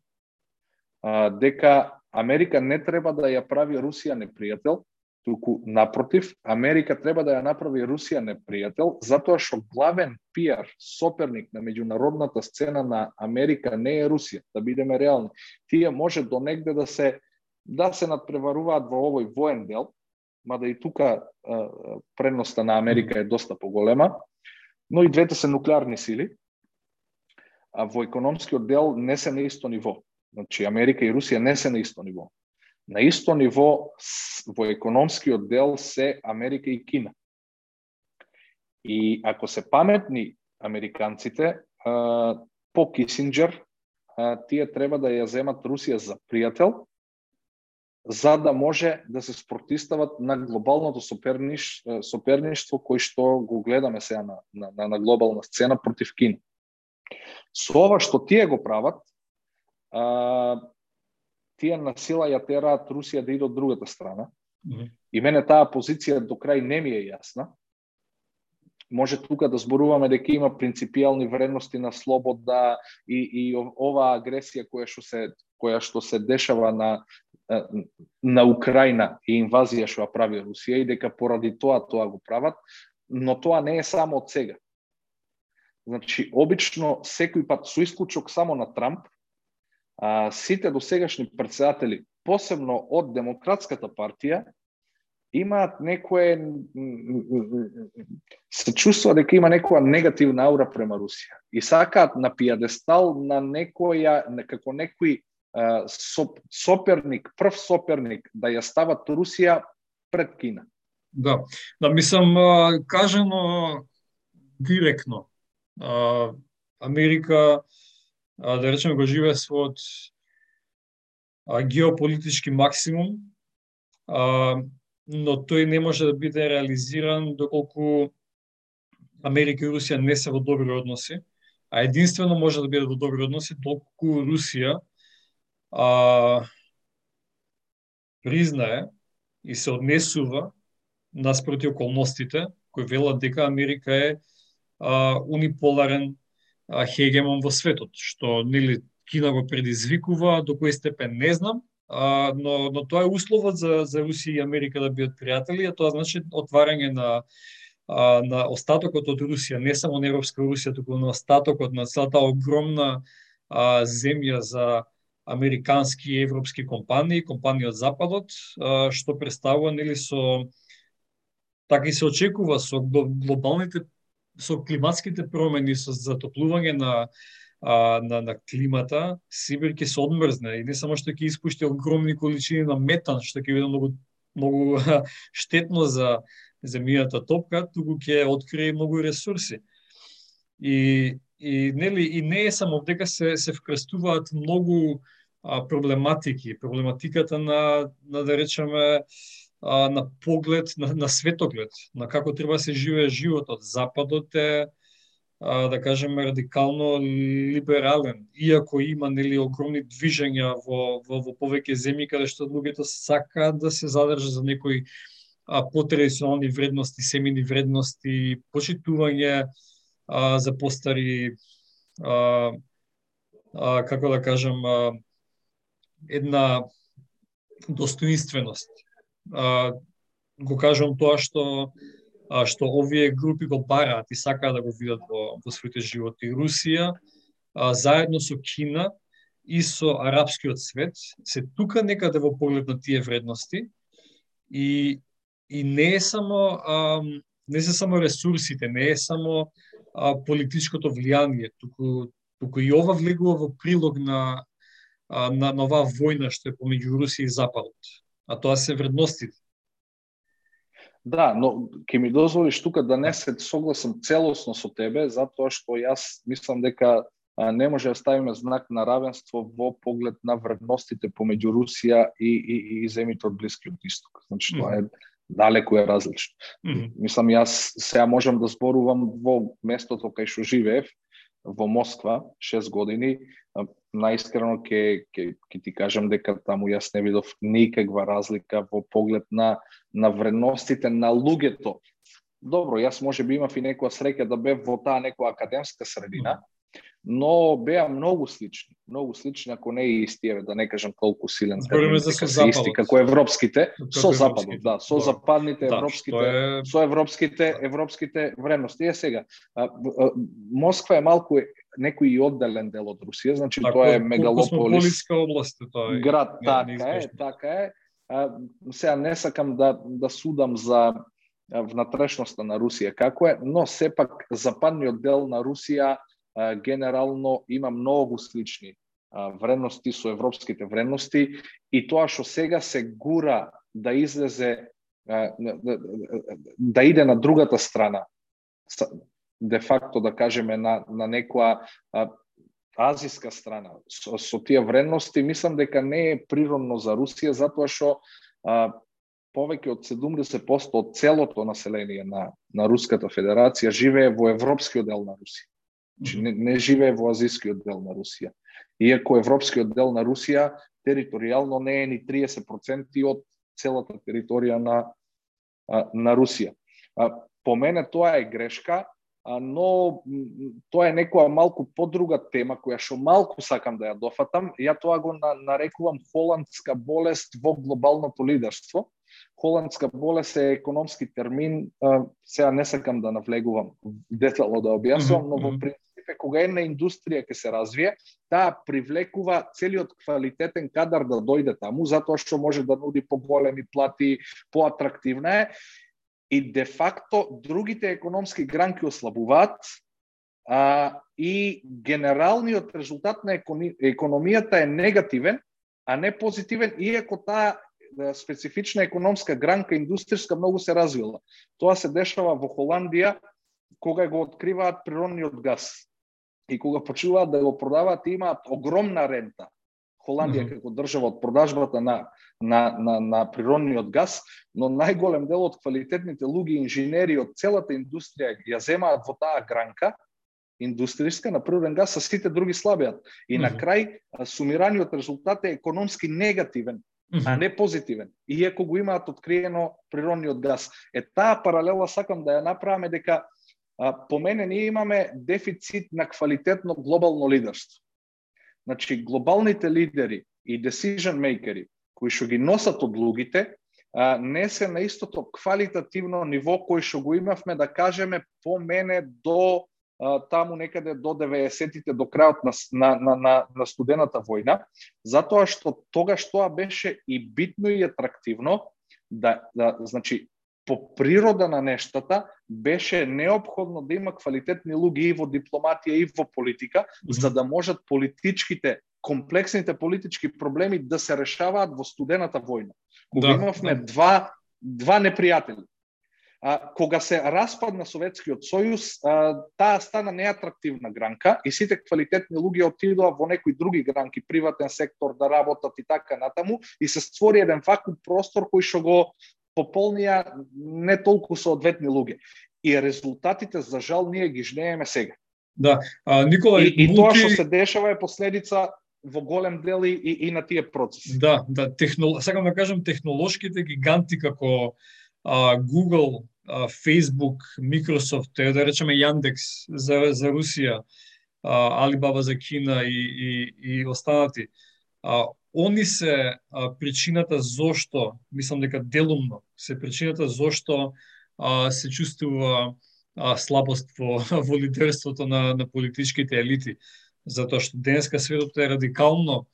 S2: а, дека Америка не треба да ја прави Русија непријател, туку напротив, Америка треба да ја направи Русија непријател, затоа што главен пиар соперник на меѓународната сцена на Америка не е Русија, да бидеме реални. Тие може до негде да се да се надпреваруваат во овој воен дел, мада и тука предноста на Америка е доста поголема, но и двете се нуклеарни сили, а во економскиот дел не се на исто ниво. Значи, Америка и Русија не се на исто ниво. На исто ниво во економскиот дел се Америка и Кина. И ако се паметни американците, по Кисинджер, тие треба да ја земат Русија за пријател, за да може да се спротистават на глобалното соперниш, соперништво кој што го гледаме сега на, на, на глобална сцена против Кина. Со ова што тие го прават, а, тие на сила ја тераат Русија да иде од другата страна. Mm -hmm. И мене таа позиција до крај не ми е јасна. Може тука да зборуваме дека има принципијални вредности на слобода и, и оваа агресија која што се која што се дешава на на Украина и инвазија што ја прави Русија и дека поради тоа тоа го прават, но тоа не е само од сега. Значи, обично секој пат со исклучок само на Трамп, а, сите досегашни председатели, посебно од Демократската партија, имаат некое се чувствува дека има некоја негативна аура према Русија и сакаат на пијадестал на некоја како соперник, прв соперник да ја стават Русија пред Кина.
S1: Да, да мислам кажано директно. Америка да речеме го живее својот геополитички максимум, но тој не може да биде реализиран доколку Америка и Русија не се во добри односи, а единствено може да биде во добри односи доколку Русија а, признае и се однесува наспроти околностите кои велат дека Америка е а, униполарен а, хегемон во светот, што нели Кина го предизвикува, до кој степен не знам, а, но, но тоа е условот за, за Русија и Америка да бидат пријатели, а тоа значи отварање на а, на остатокот од Русија, не само на Европска Русија, туку на остатокот на целата огромна а, земја за американски и европски компании, компании од Западот, што представува нели со така и се очекува со глобалните со климатските промени, со затоплување на на, на климата, Сибир ќе се одмрзне и не само што ќе испушти огромни количини на метан, што ќе биде многу многу [LAUGHS] штетно за земјата топка, туку ќе открие многу ресурси. И и нели и не е само дека се се вкрестуваат многу а, проблематики, проблематиката на на да речеме на поглед на, на светоглед, на како треба да се живее животот. Западот е а, да кажеме радикално либерален, иако има нели огромни движења во во, во повеќе земји каде што луѓето сакаат да се задржат за некои а, потрадиционални вредности, семени вредности, почитување а, за постари а, а, како да кажам а, една достоинственост. А, го кажам тоа што а, што овие групи го бараат и сакаат да го видат во, во своите животи. Русија, а, заедно со Кина и со арапскиот свет, се тука некаде во поглед на тие вредности и, и не е само а, не се само ресурсите, не е само а, политичкото влијание, туку, туку и ова влегува во прилог на, на, на оваа војна што е помеѓу Русија и Западот. а тоа се вредностите.
S2: Да, но ќе ми дозволиш тука да не се согласам целосно со тебе, затоа што јас мислам дека не може да ставиме знак на равенство во поглед на вредностите помеѓу Русија и, и, и земите од Блискиот исток. Значи, тоа е далеку е различно. Mm -hmm. Мислам, јас сега можам да зборувам во местото кај што живеев, во Москва, 6 години, наискрено ќе ќе ќе ти кажам дека таму јас не видов никаква разлика во поглед на на вредностите на луѓето. Добро, јас може би имав и некоја среќа да бев во таа некоја академска средина, но беа многу слични, многу слични, ако не и исти, да не кажам толку силен
S1: термин, за со западот. Исти,
S2: како европските, со западот, да, со да. западните да, европските, е... со европските, европските вредности. Е сега, Москва е малку некој и одделен дел од Русија, значи така, тоа е мегалополис.
S1: област тоа
S2: е. Град, така е, така е. А, сега не сакам да да судам за внатрешноста на Русија како е, но сепак западниот дел на Русија генерално има многу слични вредности со европските вредности и тоа што сега се гура да излезе да иде на другата страна де факто да кажеме на на некоја азиска страна со, со тие вредности мислам дека не е природно за Русија затоа што повеќе од 70% од целото население на на Руската Федерација живее во европскиот дел на Русија. Значи, не, не живее во азискиот дел на Русија. Иако европскиот дел на Русија територијално не е ни 30% од целата територија на, на Русија. По мене тоа е грешка, но тоа е некоја малку подруга тема која што малку сакам да ја дофатам. Ја тоа го нарекувам холандска болест во глобалното лидерство. Холандска болест е економски термин, сега не сакам да навлегувам детално да објаснувам, но во принцип е кога една индустрија ќе се развие, таа привлекува целиот квалитетен кадар да дојде таму, затоа што може да нуди поголеми плати, поатрактивна е, и де факто другите економски гранки ослабуваат, а, и генералниот резултат на економијата е негативен, а не позитивен, иако таа специфична економска гранка индустријска многу се развила. Тоа се дешава во Холандија кога го откриваат природниот газ и кога почуваат да го продаваат имаат огромна рента. Холандија mm -hmm. како држава од продажбата на, на, на, на природниот газ, но најголем дел од квалитетните луѓе инженери од целата индустрија ја земаат во таа гранка, индустријска на природен газ, а сите други слабеат. И mm -hmm. на крај сумираниот резултат е економски негативен а не позитивен, иако го имаат откриено природниот газ. Е таа паралела сакам да ја направиме дека а, по мене ние имаме дефицит на квалитетно глобално лидерство. Значи, глобалните лидери и decision makeri кои што ги носат одлугите, а, не се на истото квалитативно ниво кој што го имавме, да кажеме, по мене до таму некаде до 90-тите, до крајот на, на, на, на, на студената војна, затоа што тогаш тоа беше и битно и атрактивно, да, да значи, по природа на нештата беше необходно да има квалитетни луѓе и во дипломатија и во политика, за да можат политичките комплексните политички проблеми да се решаваат во студената војна. Кога да, имавме да. два два непријатели, а, кога се распадна Советскиот сојуз, а, таа стана неатрактивна гранка и сите квалитетни луѓе отидоа во некои други гранки, приватен сектор да работат и така натаму и се створи еден вакуум простор кој што го пополнија не толку соодветни луѓе. И резултатите за жал ние ги жнееме сега.
S1: Да, а, Никола,
S2: и, и тоа што се дешава е последица во голем дел и, и на тие процеси.
S1: Да, да, технол... сакам да кажам технолошките гиганти како а, Google, Facebook, Microsoft, да речеме Яндекс за, за Русија, Алибаба за Кина и, и, и останати. А, они се а, причината зошто, мислам дека делумно, се причината зошто а, се чувствува а, слабост во, [LAUGHS] во лидерството на, на политичките елити. Затоа што денеска светот е радикално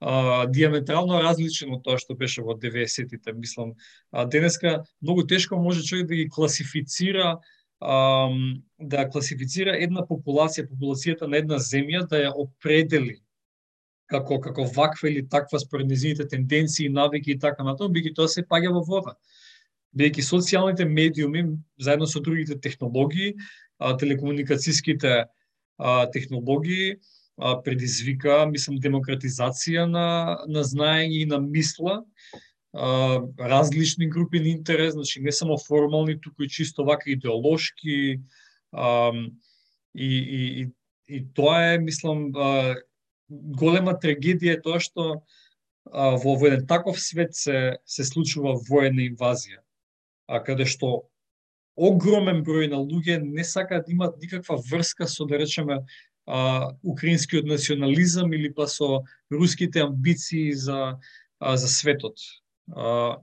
S1: а, диаметрално различен од тоа што беше во 90-тите. Мислам, а, денеска многу тешко може човек да ги класифицира а, да класифицира една популација, популацијата на една земја, да ја определи како како ваква или таква според незините тенденции, навики и така натаму, биќе тоа се паѓа во вода. Бидејќи социјалните медиуми заедно со другите технологии, а, телекомуникацијските а, технологии а, предизвика, мислам, демократизација на на знаење и на мисла, а, различни групи на интерес, значи не само формални, туку и чисто вака идеолошки, а, и, и, и, и тоа е, мислам, а, голема трагедија е тоа што а, во, во еден таков свет се, се случува воена инвазија, а каде што огромен број на луѓе не сакаат да имат никаква врска со, да речеме, а, украинскиот национализам или па со руските амбиции за, а, за светот. А,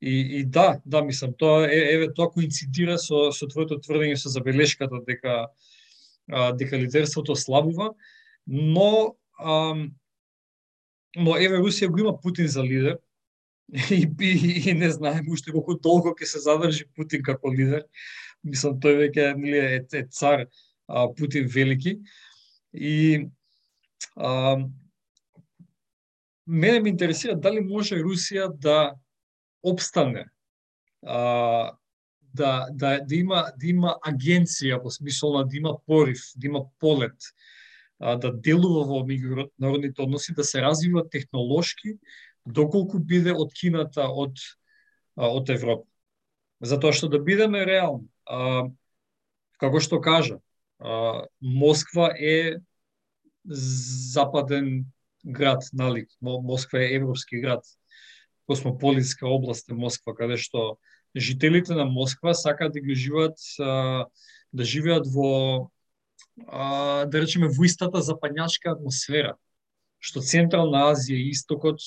S1: и, и да, да, мислам, тоа е, еве тоа коинцидира со, со твоето тврдење со забелешката дека а, дека лидерството слабува, но Ам, но еве Русија го има Путин за лидер. [LAUGHS] И, и, и не знаем уште колку долго ќе се задржи Путин како лидер. Мислам тој веќе нели е, е цар а, Путин велики. И а, мене ме интересира дали може Русија да обстане а, да, да, да, има, да има агенција во смисол да има порив, да има полет, а, да делува во меѓународните односи, да се развива технолошки, доколку биде откината од, а, од Европа. Затоа што да бидеме реални, а, како што кажа, а, Москва е западен град, нали? Москва е европски град. Космополитска област е Москва, каде што жителите на Москва сакаат да ги живеат да живеат во а, да речеме, во истата западњачка атмосфера, што Централна Азија и Истокот,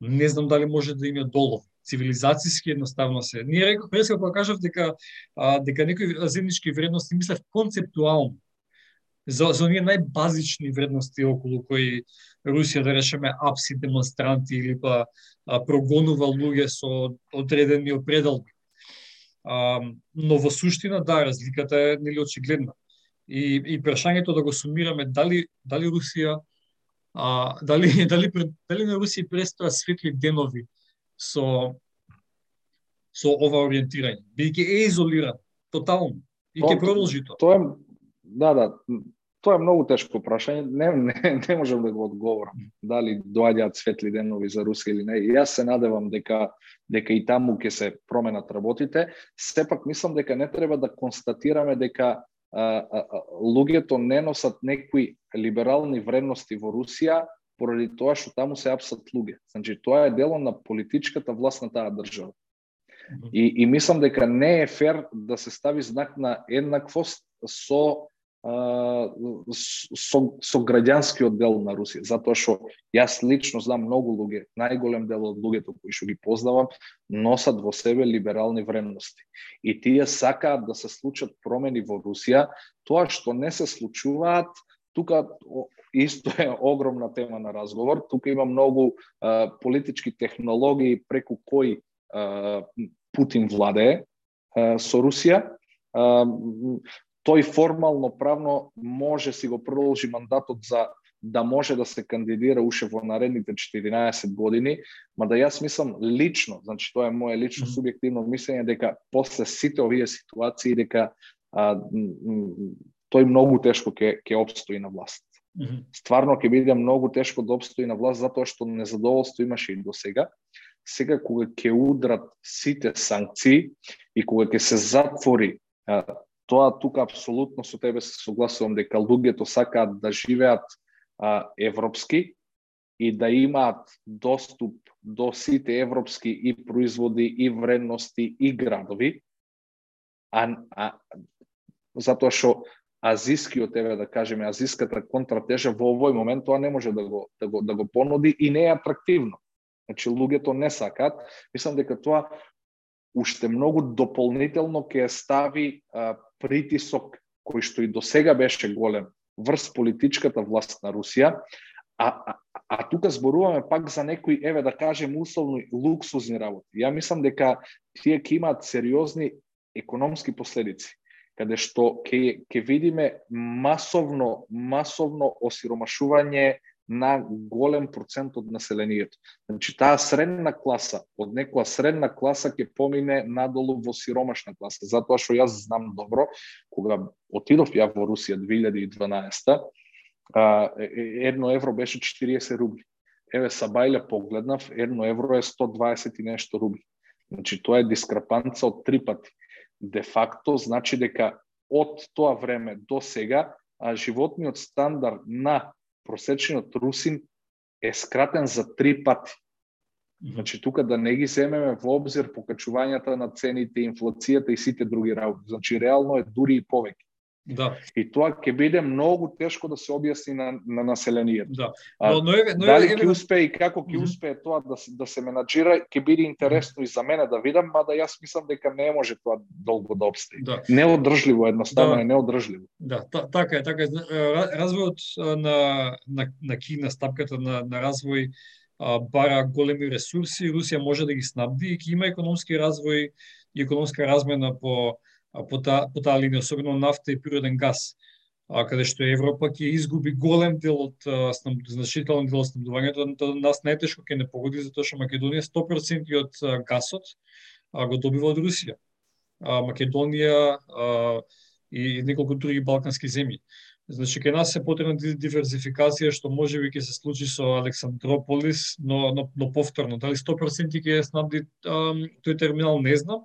S1: не знам дали може да има долов. Цивилизацијски едноставно се. Ние реков, преска па кога кажав дека, а, дека некои земнички вредности мислев концептуално. За, за оние најбазични вредности околу кои Русија, да речеме, апси демонстранти или па а, прогонува луѓе со одредени определби. А, но во суштина, да, разликата е нели очигледна. И, и прашањето да го сумираме дали дали Русија а, дали [LAUGHS] дали дали на Русија престоја светли денови со со ова ориентирање, бидејќи е изолиран тотално и ќе продолжи тоа.
S2: Тоа е да, да, тоа е многу тешко прашање, не, не, [LAUGHS] не можам да го одговорам дали доаѓаат светли денови за Русија или не. Јас се надевам дека дека и таму ќе се променат работите. Сепак мислам дека не треба да констатираме дека луѓето не носат некои либерални вредности во Русија поради тоа што таму се апсат луѓе. Значи тоа е дело на политичката власт на таа држава. И, и мислам дека не е фер да се стави знак на еднаквост со со, со граѓанскиот дел на Русија, затоа што јас лично знам многу луѓе, најголем дел од луѓето кои што ги познавам, носат во себе либерални вредности. И тие сакаат да се случат промени во Русија, тоа што не се случуваат, тука исто е огромна тема на разговор. Тука има многу а, политички технологии преку кои а, Путин владее а, со Русија. Тој формално правно може си го продолжи мандатот за да може да се кандидира уше во наредните 14 години, ма да јас мислам лично, значи тоа е мое лично субјективно мислење дека после сите овие ситуации дека а, тој многу тешко ќе ќе обстои на власт. Стварно ќе биде многу тешко да обстои на власт затоа што незадоволство имаше и до сега. Сега кога ќе удрат сите санкции и кога ќе се затвори Тоа тука апсолутно со тебе се согласувам дека луѓето сакаат да живеат а, европски и да имаат доступ до сите европски и производи и вредности и градови, а, а затоа што азискиот еве да кажеме азиската контратежа во овој момент тоа не може да го да го да го понуди и не е атрактивно. Значи луѓето не сакаат. Мислам дека тоа уште многу дополнително ќе стави а, притисок кој што и до сега беше голем врз политичката власт на Русија, а, а, а тука зборуваме пак за некои, еве да кажем, условно луксузни работи. Ја мислам дека тие ќе имаат сериозни економски последици, каде што ќе ќе видиме масовно масовно осиромашување на голем процент од населението. Значи таа средна класа, од некоја средна класа ќе помине надолу во сиромашна класа. Затоа што јас знам добро, кога отидов ја во Русија 2012 едно евро беше 40 рубли. Еве Сабајле погледнав, едно евро е 120 и нешто рубли. Значи тоа е дискрепанца од три пати. Де факто значи дека од тоа време до сега а животниот стандард на просечениот русин е скратен за три пати. Значи тука да не ги земеме во обзир покачувањата на цените, инфлацијата и сите други работи. Значи реално е дури и повеќе.
S1: Да.
S2: И тоа ќе биде многу тешко да се објасни на, на населението.
S1: Да.
S2: Но, но, еве, но дали ќе успее и како ќе успее тоа да, да се менаџира, ќе биде интересно и за мене да видам, мада јас мислам дека не може тоа долго да обстои. Да. Неодржливо, едноставно да. е неодржливо.
S1: Да, та, така е, така е. Развојот на, на, на Кина, стапката на, на развој бара големи ресурси, Русија може да ги снабди и ќе има економски развој и економска размена по по таа по таа линија, особено нафта и природен газ, а, каде што Европа ќе изгуби голем дел од значителен дел од снабдувањето, нас најтешко ќе не погоди затоа што Македонија 100% од гасот а, го добива од Русија. А, Македонија а, и неколку други балкански земји. Значи, кај нас е потребна диверзификација, што може би ќе се случи со Александрополис, но, но, но повторно. Дали 100% ќе снабди тој терминал, не знам,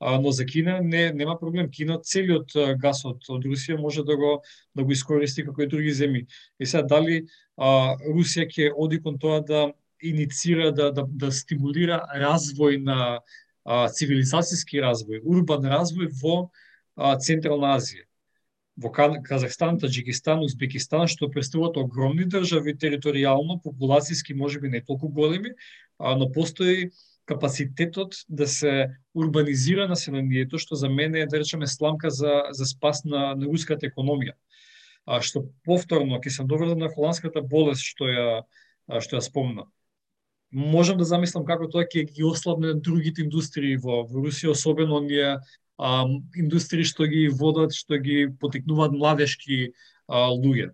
S1: а, но за Кина не, нема проблем. Кина целиот гасот од Русија може да го, да го искористи како и други земји. И сега, дали а, Русија ќе оди кон тоа да иницира, да, да, да стимулира развој на а, цивилизацијски развој, урбан развој во а, Централна Азија во Казахстан, Таджикистан, Узбекистан, што представуваат огромни држави територијално, популацијски можеби не толку големи, а, но постои капацитетот да се урбанизира населението, што за мене да е, да речеме, сламка за, за спас на, на руската економија. А, што повторно, ќе се доврзам на холандската болест што ја, што ја спомна. Можам да замислам како тоа ќе ги ослабне другите индустрии во, во Русија, особено оние а, индустрии што ги водат, што ги потекнуваат младешки а, луѓе.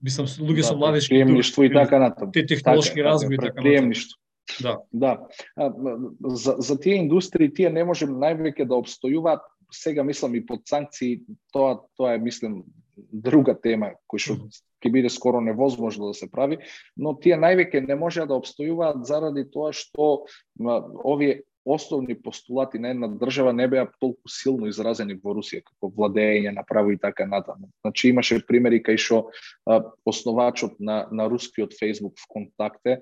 S1: Мислам, луѓе да, со младешки
S2: приемништво и така натаму.
S1: Те технолошки така, развој
S2: така, така приемништво.
S1: Да.
S2: Да. За, за тие индустрии тие не можем највеќе да обстојуваат сега мислам и под санкции, тоа тоа е мислам друга тема кој што ќе биде скоро невозможно да се прави, но тие највеќе не можеа да обстојуваат заради тоа што овие основни постулати на една држава не беа толку силно изразени во Русија како владење на право и така натаму. Значи имаше примери кај што основачот на на рускиот Facebook ВКонтакте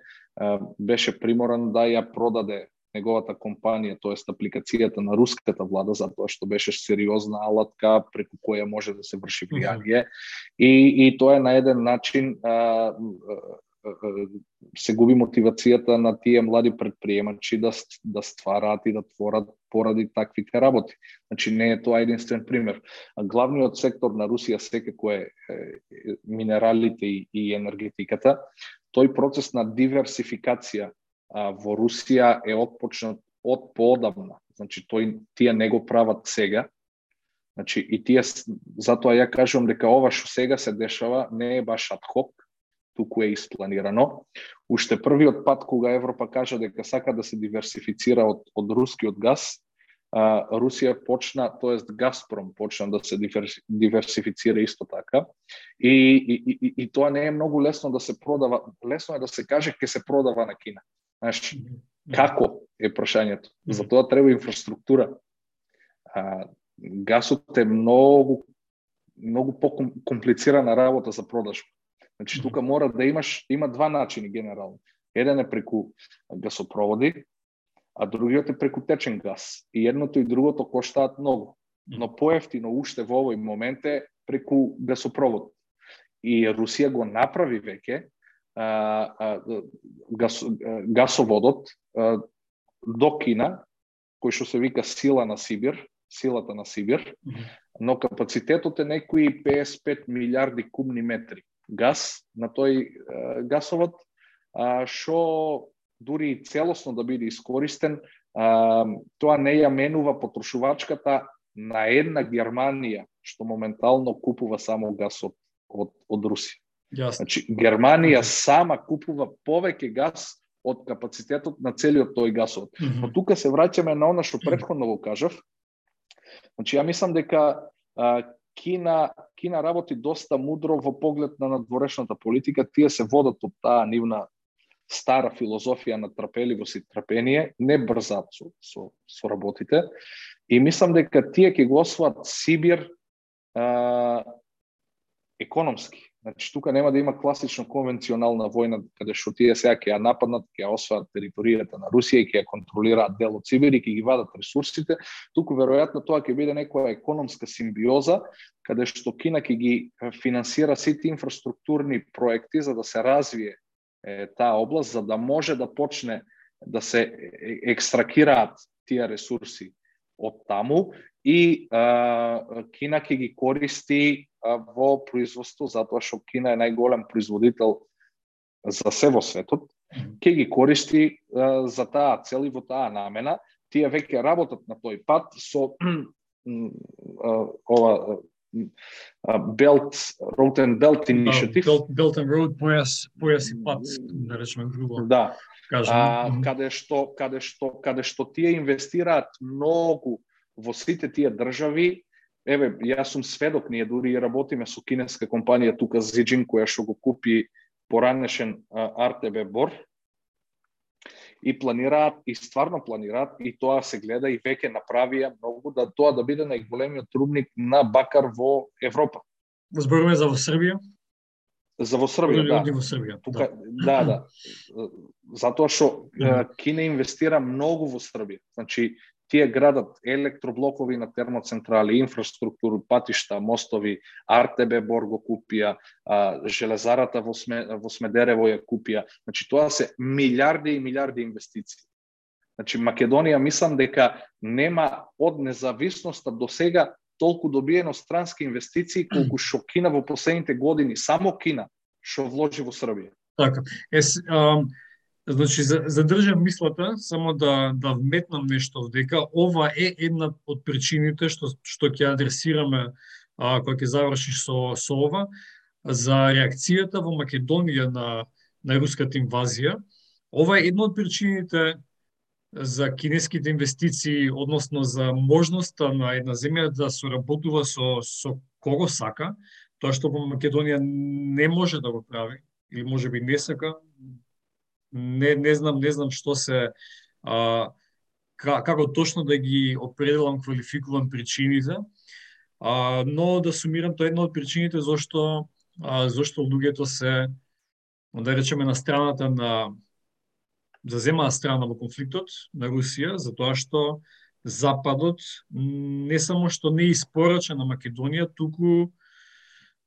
S2: беше приморан да ја продаде неговата компанија, тоест апликацијата на руската влада, затоа што беше сериозна алатка преку која може да се врши влијание. И, и тоа е на еден начин а, се губи мотивацијата на тие млади предприемачи да, да ствараат и да творат поради таквите работи. Значи не е тоа единствен пример. А главниот сектор на Русија секако е, е минералите и, и енергетиката. Тој процес на диверсификација а, во Русија е отпочнат од поодамна. Значи тој тие не го прават сега. Значи и тие затоа ја кажувам дека ова што сега се дешава не е баш адхок, туку е испланирано. Уште првиот пат кога Европа кажа дека сака да се диверсифицира од, од рускиот газ, а, Русија почна, тоест Газпром почна да се диверсифицира исто така. И, и, и, и тоа не е многу лесно да се продава, лесно е да се каже ќе се продава на Кина. Знаеш, како е прашањето? За тоа треба инфраструктура. А, гасот е многу многу по-комплицирана работа за продажба. Значи тука мора да имаш има два начини генерално. Еден е преку гасопроводи, а другиот е преку течен газ. И едното и другото коштаат многу. Но поевтино уште во овој момент е преку гасопровод. И Русија го направи веќе гас, гасоводот а, до Кина, кој што се вика сила на Сибир, силата на Сибир, но капацитетот е некои 55 милиарди кубни метри газ на тој гасовод, што дури и целосно да биде искористен, тоа не ја менува потрошувачката на една Германија, што моментално купува само газ од, од, од Русија.
S1: Јасно.
S2: Значи, Германија сама купува повеќе газ од капацитетот на целиот тој гасовод. Mm -hmm. Но тука се враќаме на она што предходно го кажав. Значи, ја мислам дека а, Кина, Кина работи доста мудро во поглед на надворешната политика. Тие се водат од таа нивна стара филозофија на трпеливост и трпение, не брзат со, со, со работите. И мислам дека тие ќе го освоат Сибир а, економски. Значи, тука нема да има класично конвенционална војна, каде што тие сега ќе ја нападнат, ќе ја освојат територијата на Русија и ќе ја контролираат дел од Сибир и ќе ги вадат ресурсите. Туку веројатно тоа ќе биде некоја економска симбиоза, каде што Кина ќе ги финансира сите инфраструктурни проекти за да се развие е, таа област, за да може да почне да се екстракираат тие ресурси од таму и а, Кина ќе ги користи во производство, затоа што Кина е најголем производител за се во светот, ќе ги користи а, за таа цел и во таа намена. Тие веќе работат на тој пат со [CLEARS THROAT] ова Belt, Road and Belt Initiative.
S1: Belt, Belt and Road, појас, појас и пат, да речеме грубо.
S2: Да. Кажем. А, каде што каде што каде што тие инвестираат многу во сите тие држави Еве, јас сум сведок, ние дури и работиме со кинеска компанија тука Zijin која што го купи поранешен RTB Бор и планираат и стварно планираат и тоа се гледа и веќе направија многу да тоа да биде најголемиот трубник на бакар во Европа.
S1: Зборуваме за во Србија?
S2: За во Србија, да.
S1: Во Србија,
S2: Тука, да. да, да. [CLEARS THROAT] Затоа што Кина инвестира многу во Србија. Значи, тие градат електроблокови на термоцентрали, инфраструктуру, патишта, мостови, РТБ Бор го купија, а, железарата во, Сме, во Смедерево ја купија. Значи тоа се милиарди и милиарди инвестиции. Значи Македонија мислам дека нема од независноста до сега толку добиено странски инвестиции колку [CLEARS THROAT] што Кина во последните години, само Кина, што вложи во Србија.
S1: Така. Е, Значи, задржам мислата, само да, да вметнам нешто дека ова е една од причините што, што ќе адресираме а, кога ќе завршиш со, со ова, за реакцијата во Македонија на, на руската инвазија. Ова е една од причините за кинеските инвестиции, односно за можноста на една земја да соработува со, со кого сака, тоа што во Македонија не може да го прави, или може би не сака, не не знам не знам што се а, како точно да ги определам, квалификувам причините. А, но да сумирам тоа е една од причините зашто а, зашто луѓето се да речеме на страната на заземаа страна во конфликтот на Русија, затоа што Западот не само што не испорача на Македонија, туку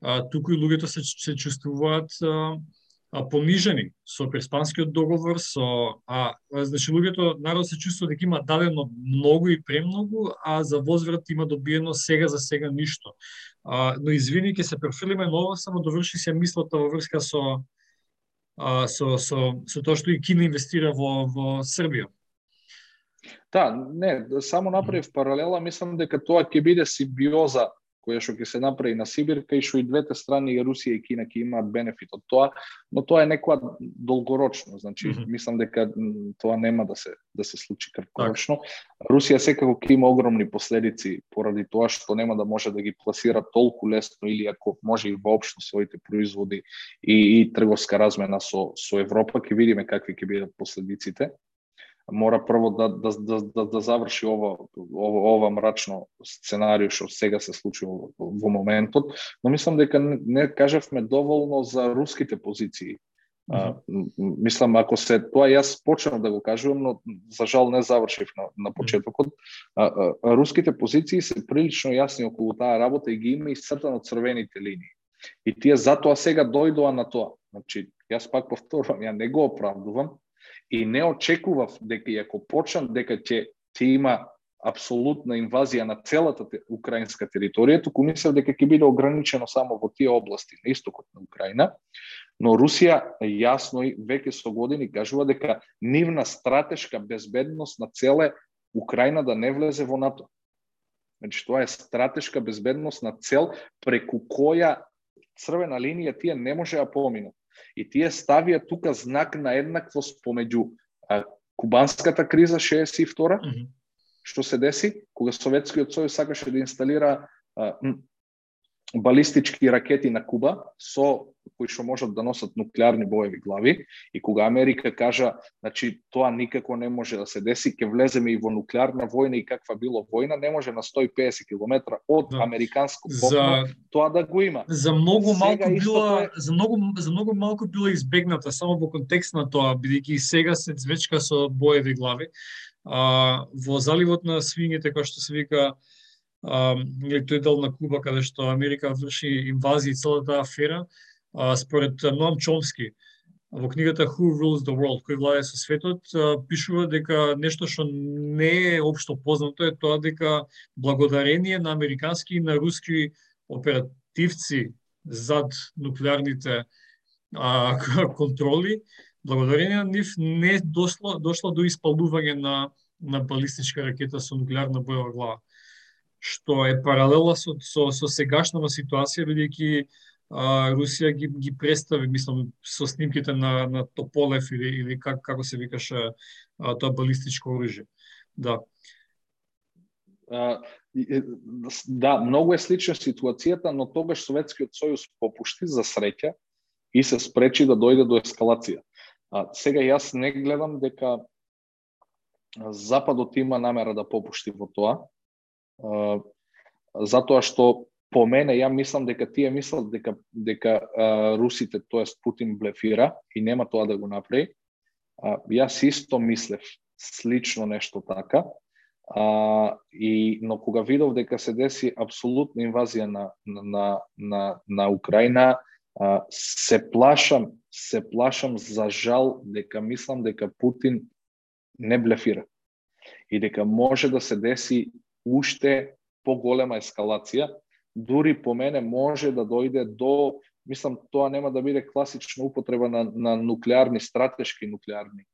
S1: а, туку и луѓето се се чувствуваат а, понижени со Преспанскиот договор, со а значи луѓето народ се чувствува дека има дадено многу и премногу, а за возврат има добиено сега за сега ништо. А, но извини ќе се префрлиме ново, само доврши се мислата во врска со а, со, со, со тоа што и Кина инвестира во, во Србија.
S2: Да, не, само направив паралела, мислам дека тоа ќе биде симбиоза која што ќе се направи на Сибир, кај што и двете страни, и Русија и Кина, ќе имаат бенефит од тоа, но тоа е некоја долгорочно, значи mm -hmm. мислам дека тоа нема да се да се случи краткорочно. Так. Русија секако ќе има огромни последици поради тоа што нема да може да ги пласира толку лесно или ако може и воопшто своите производи и, и трговска размена со со Европа, ќе видиме какви ќе бидат последиците мора прво да, да, да, да, да заврши ова, ова, ова мрачно сценарио што сега се случи во, во моментот, но мислам дека не, не кажавме доволно за руските позиции. А, мислам, ако се тоа јас почнав да го кажувам, но за жал не завршив на, на почетокот. А, а, а, руските позиции се прилично јасни околу таа работа и ги има исцртано црвените линии. И тие затоа сега дојдоа на тоа. Значи, јас пак повторувам, ја не го оправдувам, и не очекував дека ако почнам дека ќе ќе има апсолутна инвазија на целата украинска територија, туку мислев дека ќе биде ограничено само во тие области на истокот на Украина, но Русија јасно и веќе со години кажува дека нивна стратешка безбедност на целе Украина да не влезе во НАТО. Значи тоа е стратешка безбедност на цел преку која црвена линија тие не може да поминат. И тие ставија тука знак на еднаквост помеѓу а, кубанската криза 62 mm -hmm. што се деси кога Советскиот сојуз сакаше да инсталира а, балистички ракети на Куба со кои што можат да носат нуклеарни боеви глави и кога Америка кажа, значи тоа никако не може да се деси, ќе влеземе и во нуклеарна војна и каква било војна, не може на 150 км од да. американско попно за, тоа да го има.
S1: За многу малку била е... за многу за многу малку била избегната само во контекст на тоа, бидејќи сега се звечка со боеви глави. А, во заливот на свињите, кој што се вика или тој дел на Куба каде што Америка врши инвазија и целата афера, а, според Ноам Чомски, во книгата Who Rules the World, кој владе со светот, пишува дека нешто што не е општо познато е тоа дека благодарение на американски и на руски оперативци зад нуклеарните а, [LAUGHS] контроли, благодарение на нив не дошло, дошло до испалување на, на балистичка ракета со нуклеарна боева глава што е паралела со, со, со сегашната ситуација, бидејќи Русија ги, ги представи, мислам, со снимките на, на Тополев или, или как, како се викаше тоа балистичко оружје. Да.
S2: А, да, многу е слична ситуацијата, но тогаш Советскиот сојуз попушти за среќа и се спречи да дојде до ескалација. А, сега јас не гледам дека Западот има намера да попушти во тоа затоа што по мене ја мислам дека тие мислат дека дека а, русите, тоест Путин блефира и нема тоа да го направи. А, јас исто мислев слично нешто така. А, и но кога видов дека се деси апсолутна инвазија на на на на Украина, а, се плашам, се плашам за жал дека мислам дека Путин не блефира и дека може да се деси уште поголема ескалација, дури по мене може да дојде до, мислам, тоа нема да биде класична употреба на, на нуклеарни, стратешки нуклеарни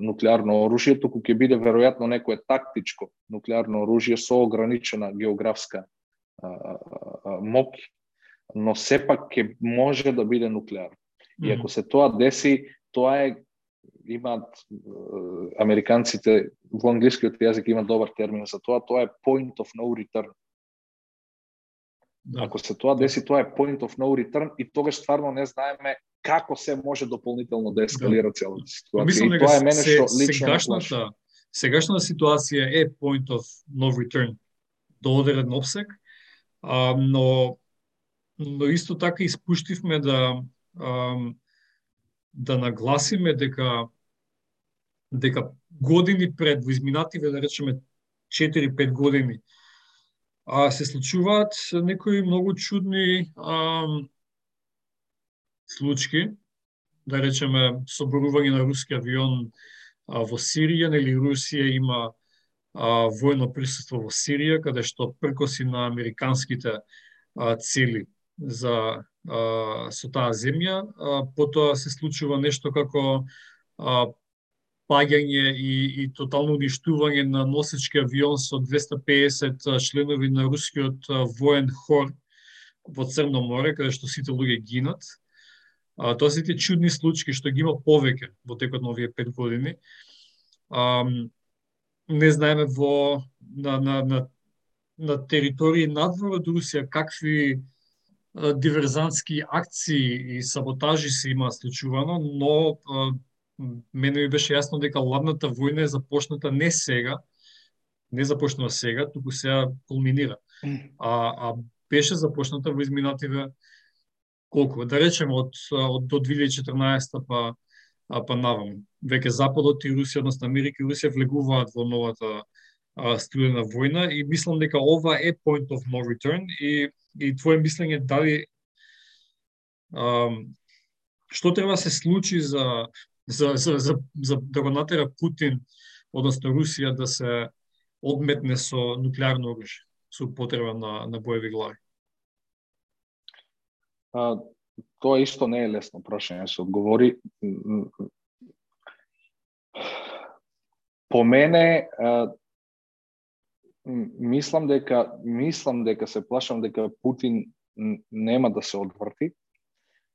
S2: нуклеарно оружје, туку ќе биде веројатно некое тактичко нуклеарно оружје со ограничена географска мок, но сепак ќе може да биде нуклеарно. И ако се тоа деси, тоа е имаат американците во англискиот јазик има добар термин за тоа, тоа е point of no return. Да. Ако се тоа деси, тоа е point of no return и тогаш стварно не знаеме како се може дополнително да ескалира да. целата ситуација. Мислам, и тоа е мене што лично
S1: сегашната, сегашната ситуација е point of no return до одреден обсек, а, но но исто така испуштивме да а, да нагласиме дека дека години пред, во изминативе, да речеме 4-5 години, а, се случуваат некои многу чудни а, случаи, да речеме соборување на руски авион а, во Сирија, нели Русија има а, војно присуство во Сирија, каде што пркоси на американските а, цели за со таа земја, потоа се случува нешто како паѓање и, и тотално уништување на носечки авион со 250 членови на рускиот воен хор во Црно море, каде што сите луѓе гинат. А, тоа се чудни случаи што ги има повеќе во текот на овие пет години. А, не знаеме во на, на, на, на територии надвор од Русија какви диверзантски акции и саботажи се има случувано, но мене ми беше јасно дека ладната војна е започната не сега, не започнува сега, туку сега кулминира. А, а беше започната во изминативе колку? Да речеме од, од до 2014 па па навам. Веќе Западот и Русија, односно Америка и Русија влегуваат во новата а, студена војна и мислам дека ова е point of no return и и твое мислење дали а, што треба да се случи за за, за, за, за да го натера Путин, односно Русија, да се одметне со нуклеарно оружје, со потреба на, на боеви глави?
S2: А, тоа исто не е лесно прашање се одговори. По мене, а, мислам дека мислам дека се плашам дека Путин нема да се одврти,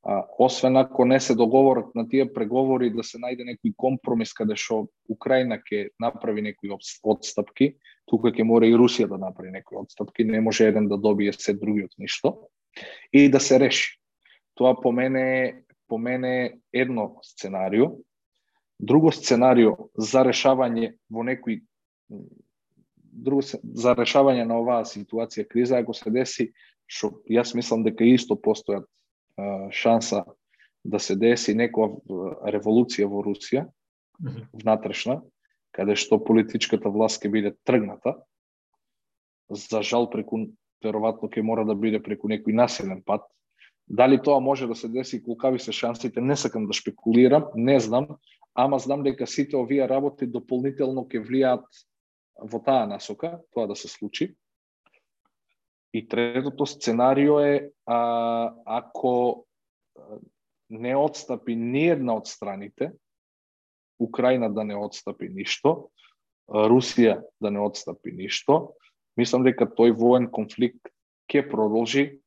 S2: а, освен ако не се договорат на тие преговори да се најде некој компромис каде што Украина ќе направи некои одстапки, тука ќе мора и Русија да направи некои одстапки, не може еден да добие се другиот ништо и да се реши. Тоа по мене по мене едно сценарио. Друго сценарио за решавање во некои друго за решавање на оваа ситуација криза ако се деси што јас мислам дека исто постојат шанса да се деси некоја револуција во Русија, внатрешна, каде што политичката власт ќе биде тргната. За жал преку веројатно ќе мора да биде преку некој насилен пат. Дали тоа може да се деси, колкави се шансите, не сакам да шпекулирам, не знам, ама знам дека сите овие работи дополнително ќе влијаат во таа насока, тоа да се случи. И третото сценарио е а, ако не отстапи ни една од страните, Украина да не отстапи ништо, Русија да не отстапи ништо, мислам дека тој воен конфликт ќе продолжи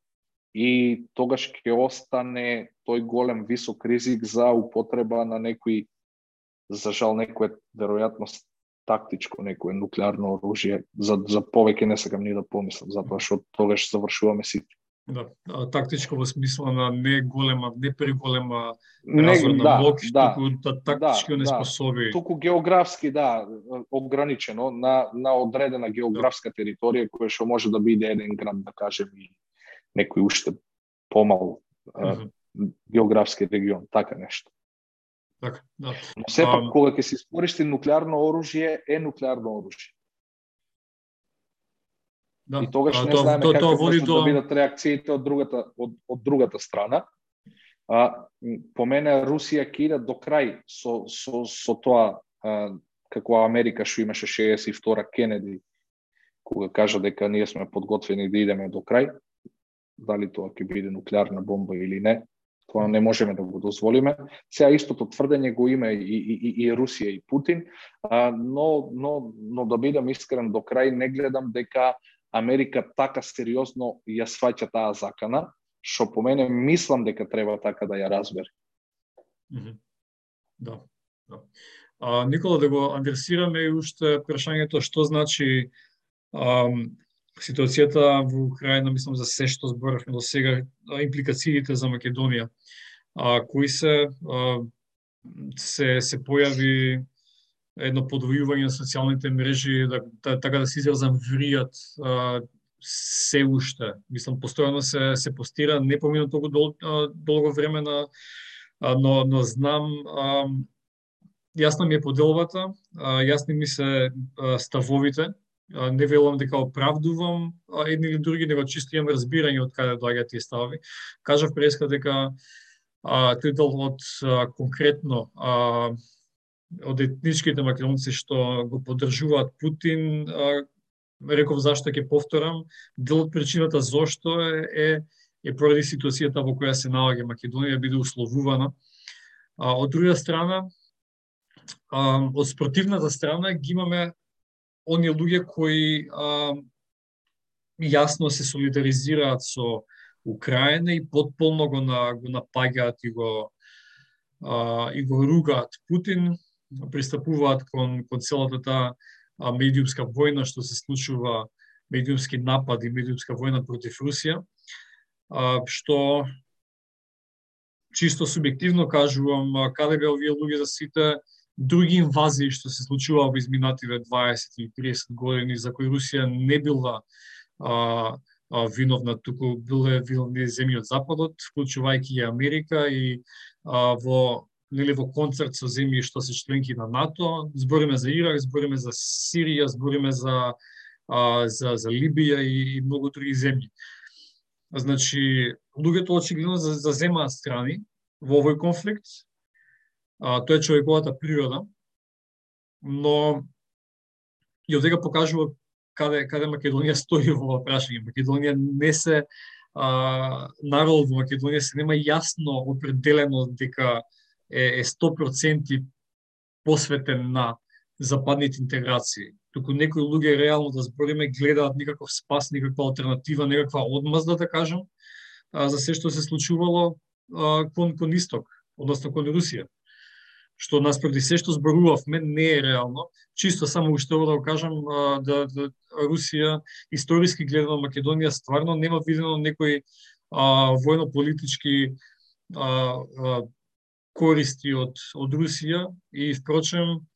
S2: и тогаш ќе остане тој голем висок ризик за употреба на некои за жал некое веројатност тактичко некое нуклеарно оружје, за, за повеќе не сакам ни да помислам, затоа што тогаш завршуваме сите.
S1: Да, тактичко во смисла на не голема, не преголема разворна да, мок, да, туку да, тактички да, неспособи.
S2: Да, туку географски, да, ограничено на, на одредена географска да. територија која што може да биде еден град, да кажем, и некој уште помал mm -hmm. географски регион, така нешто.
S1: Така, да.
S2: Но сепак, а... кога ќе се искористи нуклеарно оружје, е нуклеарно оружје. Да. И тогаш а, не знаеме то, како води до... да бидат реакциите од другата, од, од другата страна. А, по мене Русија ќе иде до крај со, со, со тоа а, како Америка што имаше 62 Кенеди, кога кажа дека ние сме подготвени да идеме до крај, дали тоа ќе биде нуклеарна бомба или не, Тоа не можеме да го дозволиме. Сега истото тврдење го има и, и, и, и Русија и Путин, а, но, но, но да бидам искрен до крај, не гледам дека Америка така сериозно ја сваќа таа закана, што по мене мислам дека треба така да ја разбере.
S1: Mm -hmm. Да. да. А, Никола, да го адресираме и уште прашањето што значи ам, ситуацијата во Украина, мислам за се што зборавме до сега, импликациите за Македонија, а, кои се а, се се појави едно подвојување на социјалните мрежи, да, да, така да се изразам, вријат а, се уште. Мислам, постојано се, се постира, не помина толку дол, долго време на, а, но, но знам, а, јасна ми е поделбата, а, јасни ми се а, ставовите, не велам дека оправдувам едни или други, него чисто имам разбирање од каде доаѓаат тие стави. Кажав преска дека а, тој од а, конкретно а, од етничките македонци што го поддржуваат Путин, а, реков зашто ќе повторам, дел од причината зошто е, е, е поради ситуацијата во која се наоѓа Македонија да биде условувана. А, од друга страна, а, од спротивната страна ги имаме оние луѓе кои а, јасно се солидаризираат со Украина и потполно го, на, го напаѓаат и го а, и го ругаат Путин, пристапуваат кон, кон целата таа медиумска војна што се случува, медиумски напад и медиумска војна против Русија, а, што чисто субјективно кажувам, каде беа овие луѓе за сите други инвазии што се случува во изминативе 20 и 30 години, за кои Русија не била а, а, виновна, туку биле виновни земји од Западот, вклучувајќи и Америка и а, во нели во концерт со земји што се членки на НАТО, збориме за Ирак, збориме за Сирија, збориме за а, за, за Либија и, и многу други земји. Значи, луѓето очигледно заземаат страни во овој конфликт, а, тоа е човековата природа, но и овдека покажува каде каде Македонија [LAUGHS] стои во ова прашање. Македонија не се а, народот во Македонија се нема јасно определено дека е, е 100% посветен на западните интеграции. Туку некои луѓе реално да збориме гледаат никаков спас, никаква алтернатива, некаква одмазда да кажам, а, за се што се случувало а, кон кон исток, односно кон Русија. Што нас се што зборувавме не е реално. Чисто само уште да го кажам да, да Русија историски гледано Македонија стварно нема видено некој а, војно-политички а, а, користи од од Русија и впрочем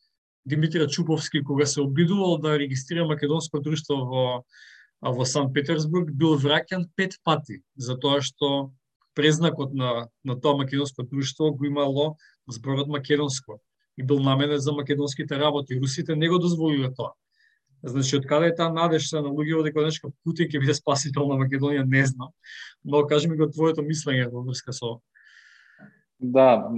S1: Димитра Чуповски кога се обидувал да регистрира македонско друштво во во Санкт Петерсбург бил враќан пет пати за тоа што презнакот на на тоа македонско друштво го имало зборот македонско и бил наменет за македонските работи. Русите не го дозволиле тоа. Значи, од каде е таа надеж на луѓето дека нешка Путин ќе биде спасител на Македонија, не знам. Но кажи ми го твоето мислење во врска со
S2: Да,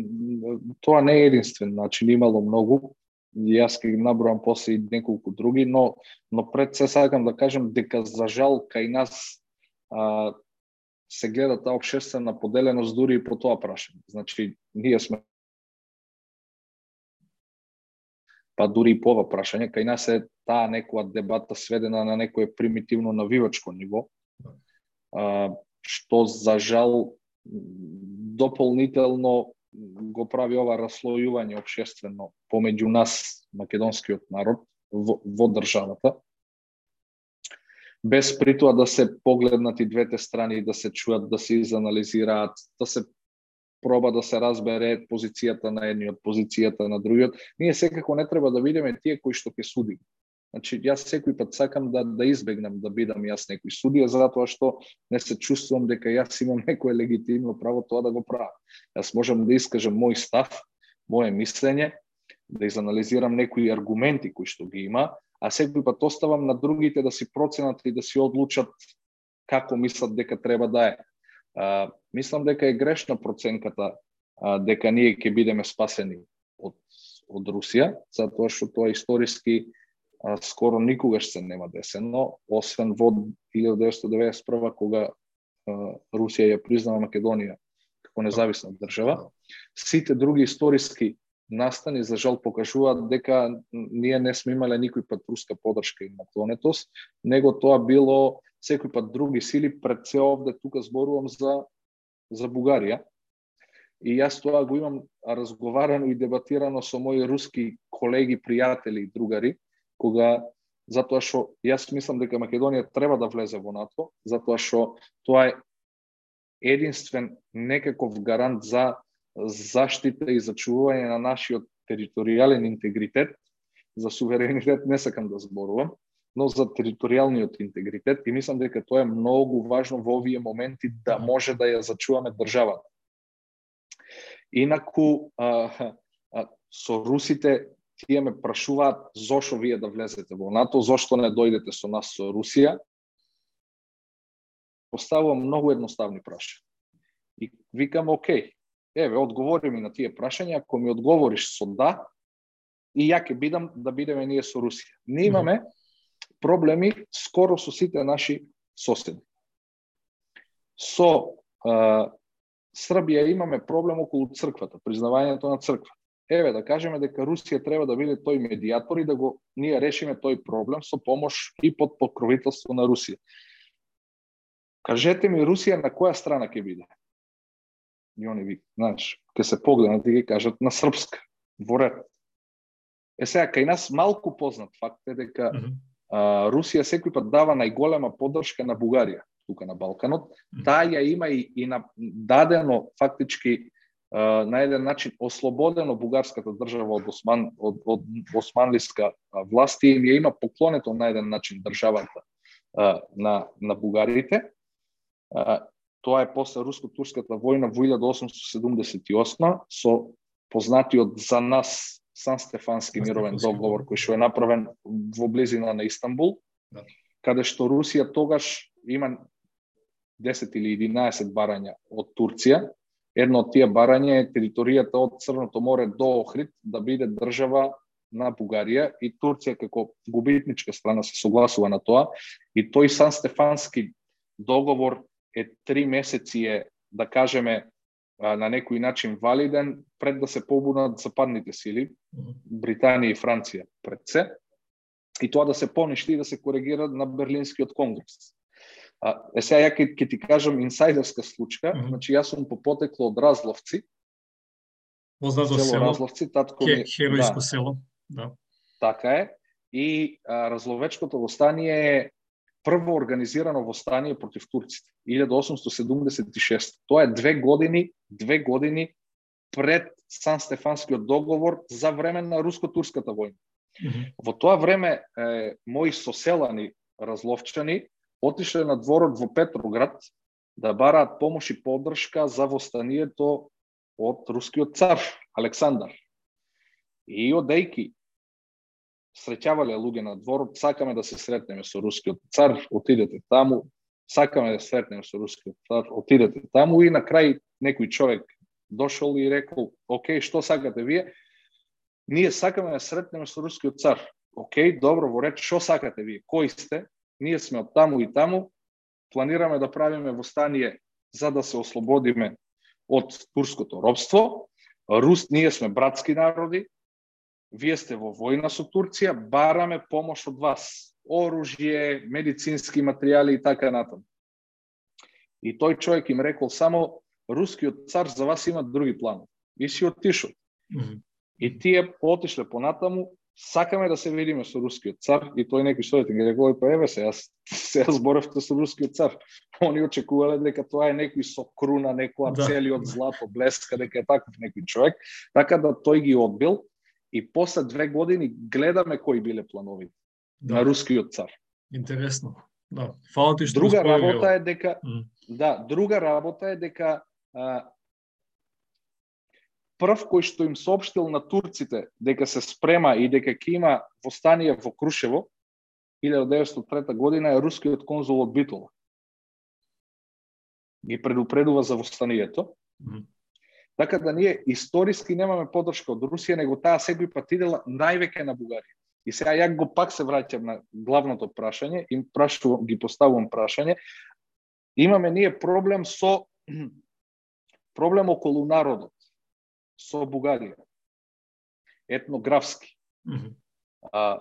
S2: тоа не е единствен начин, имало многу јас ќе ги наброам после и неколку други, но но пред се сакам да кажем дека за жал кај нас а, се гледа таа обшествена поделеност дури и по тоа прашање. Значи, ние сме па дури и по ова прашање, кај нас е таа некоја дебата сведена на некое примитивно навивачко ниво, а, што за жал дополнително го прави ова раслојување обшествено помеѓу нас, македонскиот народ, во, во државата, без притоа да се погледнат и двете страни, да се чуат, да се изанализираат, да се проба да се разбере позицијата на едниот, позицијата на другиот. Ние секако не треба да видиме тие кои што ќе судиме. Значи, јас секој пат сакам да, да избегнам да бидам јас некој судија, затоа што не се чувствувам дека јас имам [LAUGHS] некое легитимно право тоа да го правам. Јас можам да искажам мој став, моје мислење, да изанализирам некои аргументи кои што ги има, а секој пат оставам на другите да си проценат и да си одлучат како мислат дека треба да е. А, мислам дека е грешна проценката а, дека ние ќе бидеме спасени од, од Русија, затоа што тоа историски а, скоро никогаш се нема десено, освен во 1991 кога а, Русија ја признава Македонија како независна држава. Сите други историски настани за жал покажуваат дека ние не сме имале никој пат руска подршка и наклонетост, него тоа било секој пат други сили, пред се овде тука зборувам за за Бугарија. И јас тоа го имам разговарано и дебатирано со мои руски колеги, пријатели и другари, кога затоа што јас мислам дека Македонија треба да влезе во НАТО, затоа што тоа е единствен некаков гарант за заштита и зачувување на нашиот територијален интегритет, за суверенитет не сакам да зборувам, но за територијалниот интегритет и мислам дека тоа е многу важно во овие моменти да може да ја зачуваме државата. Инаку а, а, со русите тие ме прашуваат зошто вие да влезете во НАТО, зошто не дојдете со нас со Русија. Поставувам многу едноставни прашања. И викам, окей, еве, одговори ми на тие прашања, ако ми одговориш со да, и ја ќе бидам да бидеме ние со Русија. Ние имаме проблеми скоро со сите наши соседи. Со а, Србија имаме проблем околу црквата, признавањето на црквата еве да кажеме дека Русија треба да биде тој медијатор и да го ние решиме тој проблем со помош и под покровителство на Русија. Кажете ми Русија на која страна ќе биде? И они ви, знаеш, ќе се погледнат и ги кажат на српска, во ред. Е сега, кај нас малку познат факт е дека mm -hmm. а, Русија секој пат дава најголема поддршка на Бугарија, тука на Балканот. Mm -hmm. Таа ја има и, и на дадено фактички на еден начин ослободено бугарската држава од осман од, од османлиска власти и ја има поклонето на еден начин државата на на бугарите. Тоа е после руско-турската војна во 1878 со познатиот за нас Сан Стефански мировен договор кој што е направен во близина на Истанбул, да. каде што Русија тогаш има 10 или 11 барања од Турција. Едно од тие барања е територијата од Црното море до Охрид да биде држава на Бугарија и Турција како губитничка страна се согласува на тоа. И тој Сан Стефански договор е три месеци е да кажеме на некој начин валиден пред да се побунат западните сили Британија и Франција пред се и тоа да се поништи и да се коригира на Берлинскиот конгрес. А, е сега ја ќе ти кажам инсайдерска случка, mm -hmm. значи јас сум по потекло од Разловци.
S1: Познато село,
S2: Разловци, татко
S1: ми хероиско да, село, да.
S2: Така е. И а, Разловечкото востание е прво организирано востание против турците 1876. Тоа е две години, две години пред Сан Стефанскиот договор за време на руско-турската војна. Mm -hmm. Во тоа време е, мои соселани разловчани отишле на дворот во Петроград да бараат помош и поддршка за востанието од рускиот цар Александар. И одејки среќавале луѓе на двор, сакаме да се сретнеме со рускиот цар, отидете таму, сакаме да се сретнеме со рускиот цар, отидете таму и на крај некој човек дошол и рекол, окей, што сакате вие? Ние сакаме да сретнеме со рускиот цар. Окей, добро, во ред, што сакате вие? Кои сте? Ние сме од таму и таму, планираме да правиме востание за да се ослободиме од турското робство. Рус, ние сме братски народи, вие сте во војна со Турција, бараме помош од вас. Оружје, медицински материјали и така натаму. И тој човек им рекол само рускиот цар за вас има други планови. И си отишол. Mm -hmm. И тие отишле понатаму, сакаме да се видиме со рускиот цар и тој некој совети ги рекол па еве се јас [LAUGHS] се зборавте со рускиот цар. [LAUGHS] Они очекувале дека тоа е некој со круна, некоја да. цели од злато блеска, дека е таков некој човек, така да тој ги одбил и после две години гледаме кои биле планови да. на рускиот цар.
S1: Интересно. Да. Фала ти
S2: што Друга работа е дека mm. да, друга работа е дека а, прв кој што им соопштил на турците дека се спрема и дека ќе има востание во Крушево 1903 година е рускиот конзул од Битола. Ги предупредува за востанието. Mm. Така да ние историски немаме поддршка од Русија, него таа секој пат идела највеќе на Бугарија. И сега ја го пак се враќам на главното прашање, им прашувам, ги поставувам прашање. Имаме ние проблем со [CLEARS THROAT] проблем околу народот со Бугарија. Етнографски. Mm -hmm. а,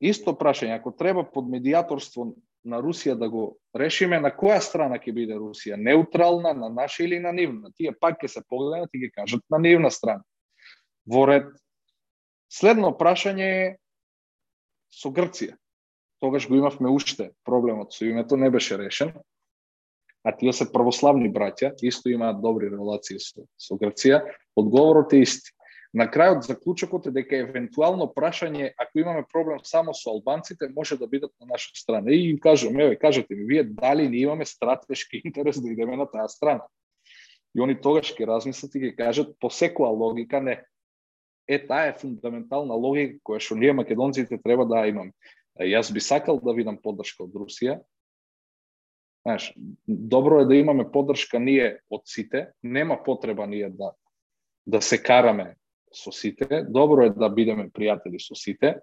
S2: исто прашање, ако треба под медиаторство на Русија да го решиме, на која страна ќе биде Русија? Неутрална, на наша или на нивна? Тие пак ќе се погледнат и ќе кажат на нивна страна. Во ред. Следно прашање е со Грција. Тогаш го имавме уште проблемот со името, не беше решен. А тие се православни браќа, исто имаат добри релации со, со Грција. Одговорот е исти. На крајот заклучокот е дека евентуално прашање, ако имаме проблем само со албанците, може да бидат на наша страна. И им кажам, еве, кажете ми, вие дали не имаме стратешки [LAUGHS] интерес да идеме на таа страна? И они тогаш ќе размислат и ќе кажат, по секоја логика не. Е, таа е фундаментална логика која што ние македонците треба да имаме. Јас би сакал да видам поддршка од Русија. Знаеш, добро е да имаме поддршка ние од сите, нема потреба ние да да се караме со сите. Добро е да бидеме пријатели со сите,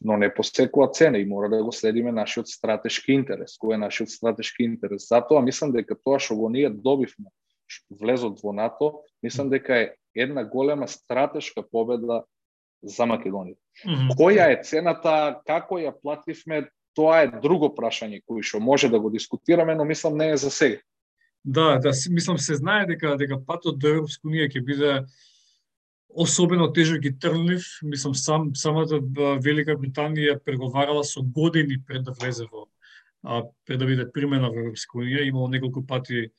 S2: но не по секоја цена и мора да го следиме нашиот стратешки интерес. Кој е нашиот стратешки интерес? Затоа мислам дека тоа што го ние добивме влезот во НАТО, мислам дека е една голема стратешка победа за Македонија. Mm -hmm. Која е цената, како ја плативме, тоа е друго прашање кој што може да го дискутираме, но мислам не е за сега.
S1: Да, да, мислам се знае дека дека патот до Европска унија ќе биде особено тежок ги трнлив. Мислам, сам, самата Велика Британија преговарала со години пред да влезе во, а, пред да биде примена во Европска Унија. Имало неколку пати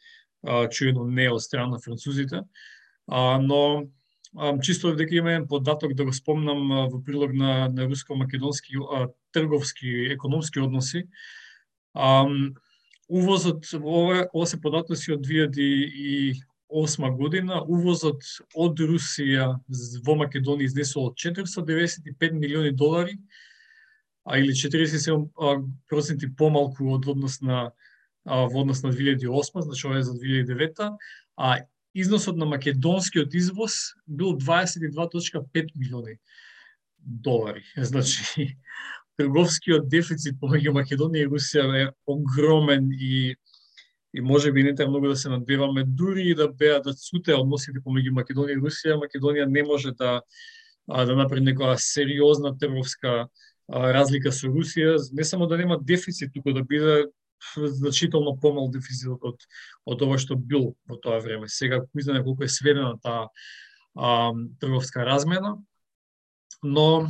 S1: а, чуено не од страна на французите. А, но а, чисто дека има еден податок да го спомнам а, во прилог на, на руско-македонски а, трговски, економски односи. А, увозот, ова, ова се податоци од 2008 година, увозот од Русија во Македонија изнесол 495 милиони долари, а или 47% помалку од однос на во однос на 2008, значи ова е за 2009, а износот на македонскиот извоз бил 22.5 милиони долари. [LAUGHS] Значи, трговскиот дефицит помеѓу Македонија и Русија е огромен и и може би не треба многу да се надбиваме, дури и да беа да цуте односите помеѓу Македонија и Русија, Македонија не може да да направи некоја сериозна трговска разлика со Русија, не само да нема дефицит, туку да биде значително помал дефицитот од, од ова што бил во тоа време. Сега кој колку е сведена таа а, трговска размена, но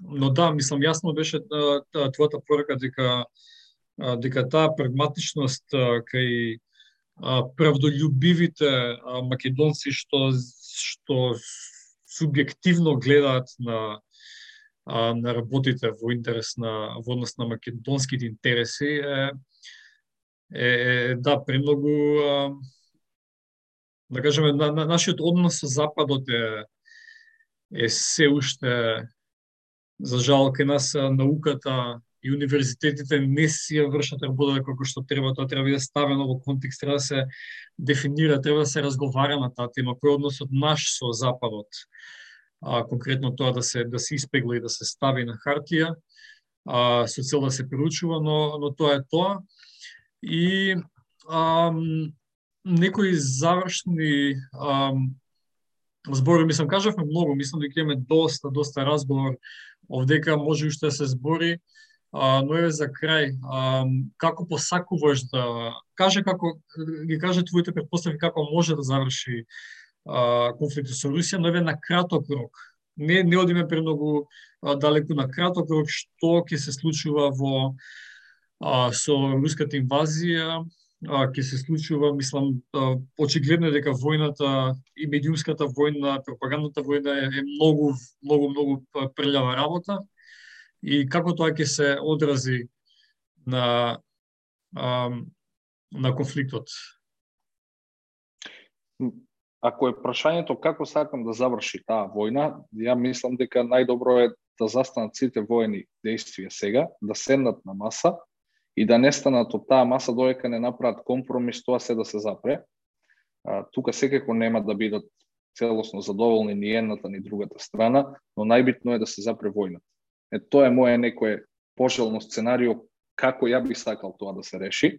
S1: но да, мислам јасно беше твојата порака дека дека таа прагматичност кај правдолюбивите македонци што што субјективно гледаат на на работите во интерес на во однос на македонските интереси е е, е да премногу да кажеме на, на нашиот однос со западот е е се уште за жал кај нас науката и универзитетите не си ја вршат работата како што треба, тоа треба да ставено во контекст, треба да се дефинира, треба да се разговара на таа тема, кој е односот наш со Западот. А, конкретно тоа да се да се испегла и да се стави на хартија, а, со цел да се приручува, но, но тоа е тоа. И ам, некои завршни ам, збори, мислам, кажавме многу, мислам дека имаме доста, доста разговор овдека може уште да се збори, а, но е за крај, а, како посакуваш да каже како ги каже твоите предпоставки како може да заврши а, конфликтот со Русија, но еве на краток рок. Не не одиме премногу далеку на краток рок што ќе се случува во а, со руската инвазија, ќе се случува, мислам, а, очигледно дека војната и медиумската војна, пропагандната војна е, е многу, многу, многу прелјава работа и како тоа ќе се одрази на на конфликтот?
S2: Ако е прашањето како сакам да заврши таа војна, ја мислам дека најдобро е да застанат сите воени действија сега, да седнат на маса и да не станат од таа маса додека не направат компромис, тоа се да се запре. А, тука секако нема да бидат целосно задоволни ни едната ни другата страна, но најбитно е да се запре војната. Е, тоа е моје некое пожелно сценарио како ја би сакал тоа да се реши.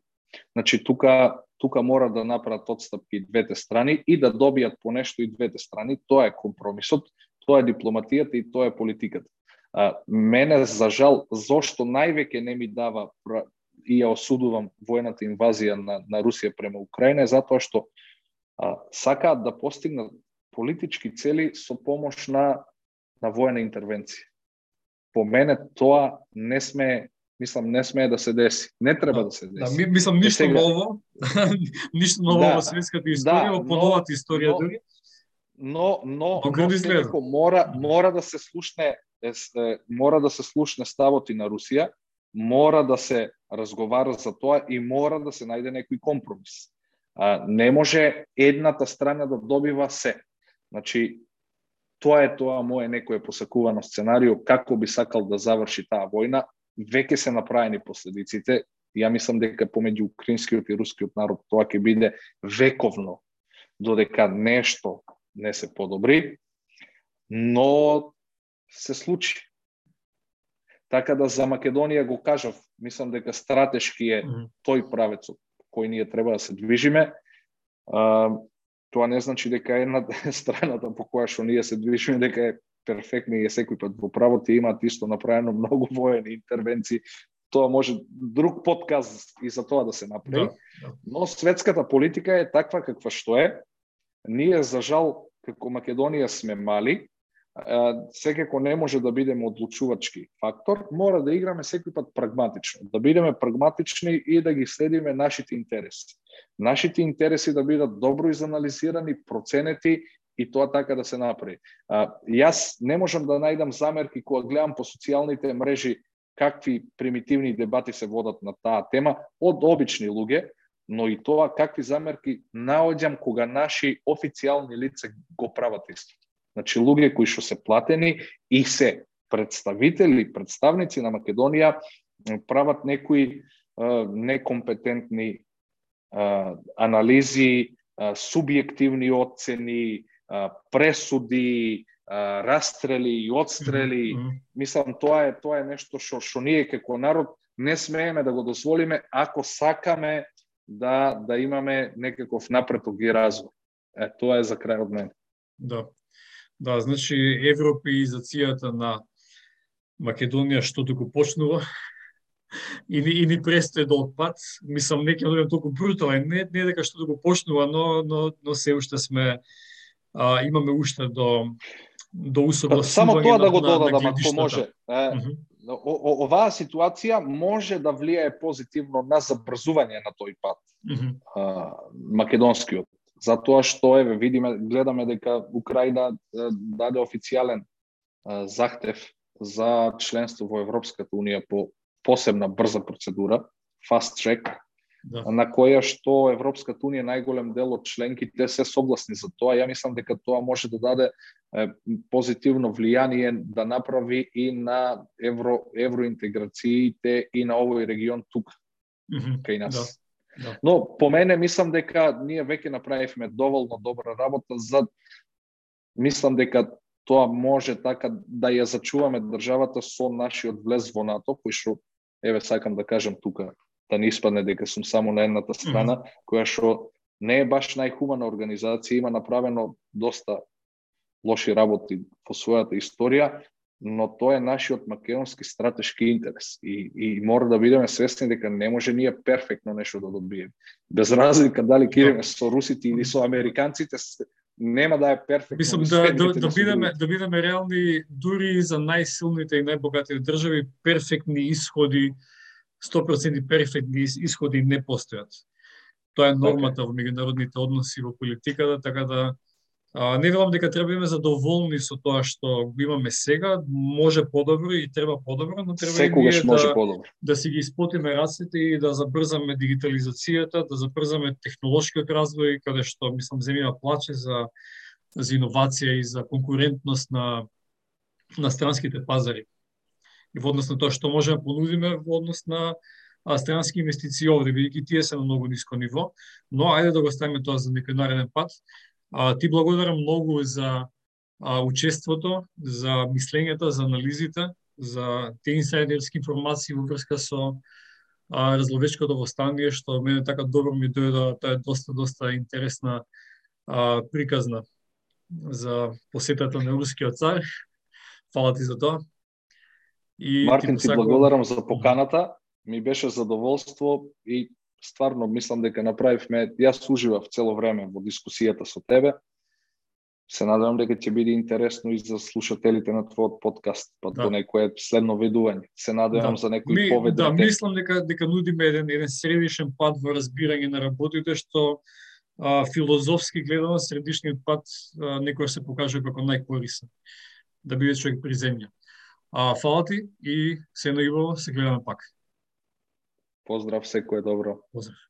S2: Значи тука тука мора да направат одстапки двете страни и да добијат по нешто и двете страни. Тоа е компромисот, тоа е дипломатијата и тоа е политиката. А, мене за жал зошто највеќе не ми дава и ја осудувам војната инвазија на, на Русија према Украина е затоа што а, сакаат да постигнат политички цели со помош на, на војна интервенција. По мене тоа не сме мислам не смее да се деси. Не треба да, да се
S1: деси. Да, мислам ништо сега... ново. [LAUGHS] ништо ново да, во светската историја, да, во подовата историја но, дури.
S2: Но но, но, но мора мора да се слушне мора да се слушне ставот и на Русија, мора да се разговара за тоа и мора да се најде некој компромис. А, не може едната страна да добива се. Значи, тоа е тоа моје некое посакувано сценарио, како би сакал да заврши таа војна, веќе се направени последиците. Ја мислам дека помеѓу украинскиот и рускиот народ тоа ќе биде вековно, додека нешто не се подобри, но се случи. Така да за Македонија го кажав, мислам дека стратешки е тој правец кој ние треба да се движиме. Тоа не значи дека една [LAUGHS] страната по која што ние се движиме дека е перфектна и е секој пат во право ти имаат исто направено многу воени интервенции. Тоа може друг подкаст и за тоа да се направи. Да, да. Но светската политика е таква каква што е. Ние за жал како Македонија сме мали, секако не може да бидеме одлучувачки фактор, мора да играме секој пат прагматично, да бидеме прагматични и да ги следиме нашите интереси. Нашите интереси да бидат добро изанализирани, проценети и тоа така да се направи. А, јас не можам да најдам замерки кога гледам по социјалните мрежи какви примитивни дебати се водат на таа тема од обични луѓе, но и тоа какви замерки наоѓам кога наши официјални лица го прават исто. Значи, луѓе кои што се платени и се представители, представници на Македонија прават некои некомпетентни анализи, субјективни оцени, пресуди, растрели и отстрели. Mm -hmm. Мислам тоа е тоа е нешто што што ние како народ не смееме да го дозволиме ако сакаме да да имаме некаков напреток и развој. Е, тоа е за крај од мене.
S1: Да. Да, значи европеизацијата на Македонија што туку почнува. [LAUGHS] и, ни, и ни престои долг пат. Мислам, не ќе одиме толку брутален, не, не дека што го почнува, но, но, но се уште сме, а, имаме уште до, до усогласување
S2: Само тоа да го
S1: додадам,
S2: ако може. Е, оваа ситуација може да влијае позитивно на забрзување на тој пат. Mm -hmm. а, македонскиот. Затоа што еве видиме гледаме дека Украина даде официјален захтев за членство во Европската унија по посебна брза процедура, fast track, да. на која што Европската унија најголем дел од членките се согласни за тоа. Ја мислам дека тоа може да даде позитивно влијание да направи и на евро евроинтеграциите и на овој регион тука кај нас. Да. Да. Но по мене мислам дека ние веќе направивме доволно добра работа за мислам дека тоа може така да ја зачуваме државата со нашиот влез во НАТО, кој што еве сакам да кажам тука да не испадне дека сум само на едната страна, mm -hmm. која што не е баш најхумана организација, има направено доста лоши работи во својата историја, но тоа е нашиот македонски стратешки интерес и, и мора да бидеме свесни дека не може ние перфектно нешто да добиеме. Без разлика дали ќе идеме со русите или со американците, нема да е перфектно.
S1: Мислам да, да, да, бидеме, да бидеме реални дури за најсилните и најбогатите држави, перфектни исходи 100% перфектни исходи не постојат. Тоа е нормата okay. во меѓународните односи во политиката, така да а, не велам дека треба да задоволни со тоа што го имаме сега, може подобро и треба подобро, но треба
S2: Секогаш
S1: и
S2: може
S1: да,
S2: подобро.
S1: да си ги испотиме раците и да забрзаме дигитализацијата, да забрзаме технолошкиот развој, каде што, мислам, земјава плаче за, за иновација и за конкурентност на, на странските пазари и во однос на тоа што можеме да понудиме во однос на а, странски инвестиции овде, бидејќи тие се на многу ниско ниво, но ајде да го ставиме тоа за некој нареден пат. А, ти благодарам многу за а, учеството, за мислењето, за анализите, за те инсайдерски информации во врска со а, разловечкото востание, што мене така добро ми дојде, тоа е доста, доста интересна а, приказна за посетата на рускиот цар. Фала ти за тоа.
S2: И Мартин, ти, ти благодарам за поканата. Ми беше задоволство и стварно мислам дека направивме, јас уживав цело време во дискусијата со тебе. Се надевам дека ќе биде интересно и за слушателите на твојот подкаст, па да. до некое следно видување. Се надевам да. за некој Ми, повед.
S1: Да, мислам дека дека нудиме еден еден средишен пат во разбирање на работите што а, филозофски гледано средишниот пат а, некој се покажува како најкорисен да биде човек при земја. А, фала ти и се најубаво се гледаме пак.
S2: Поздрав, секој добро.
S1: Поздрав.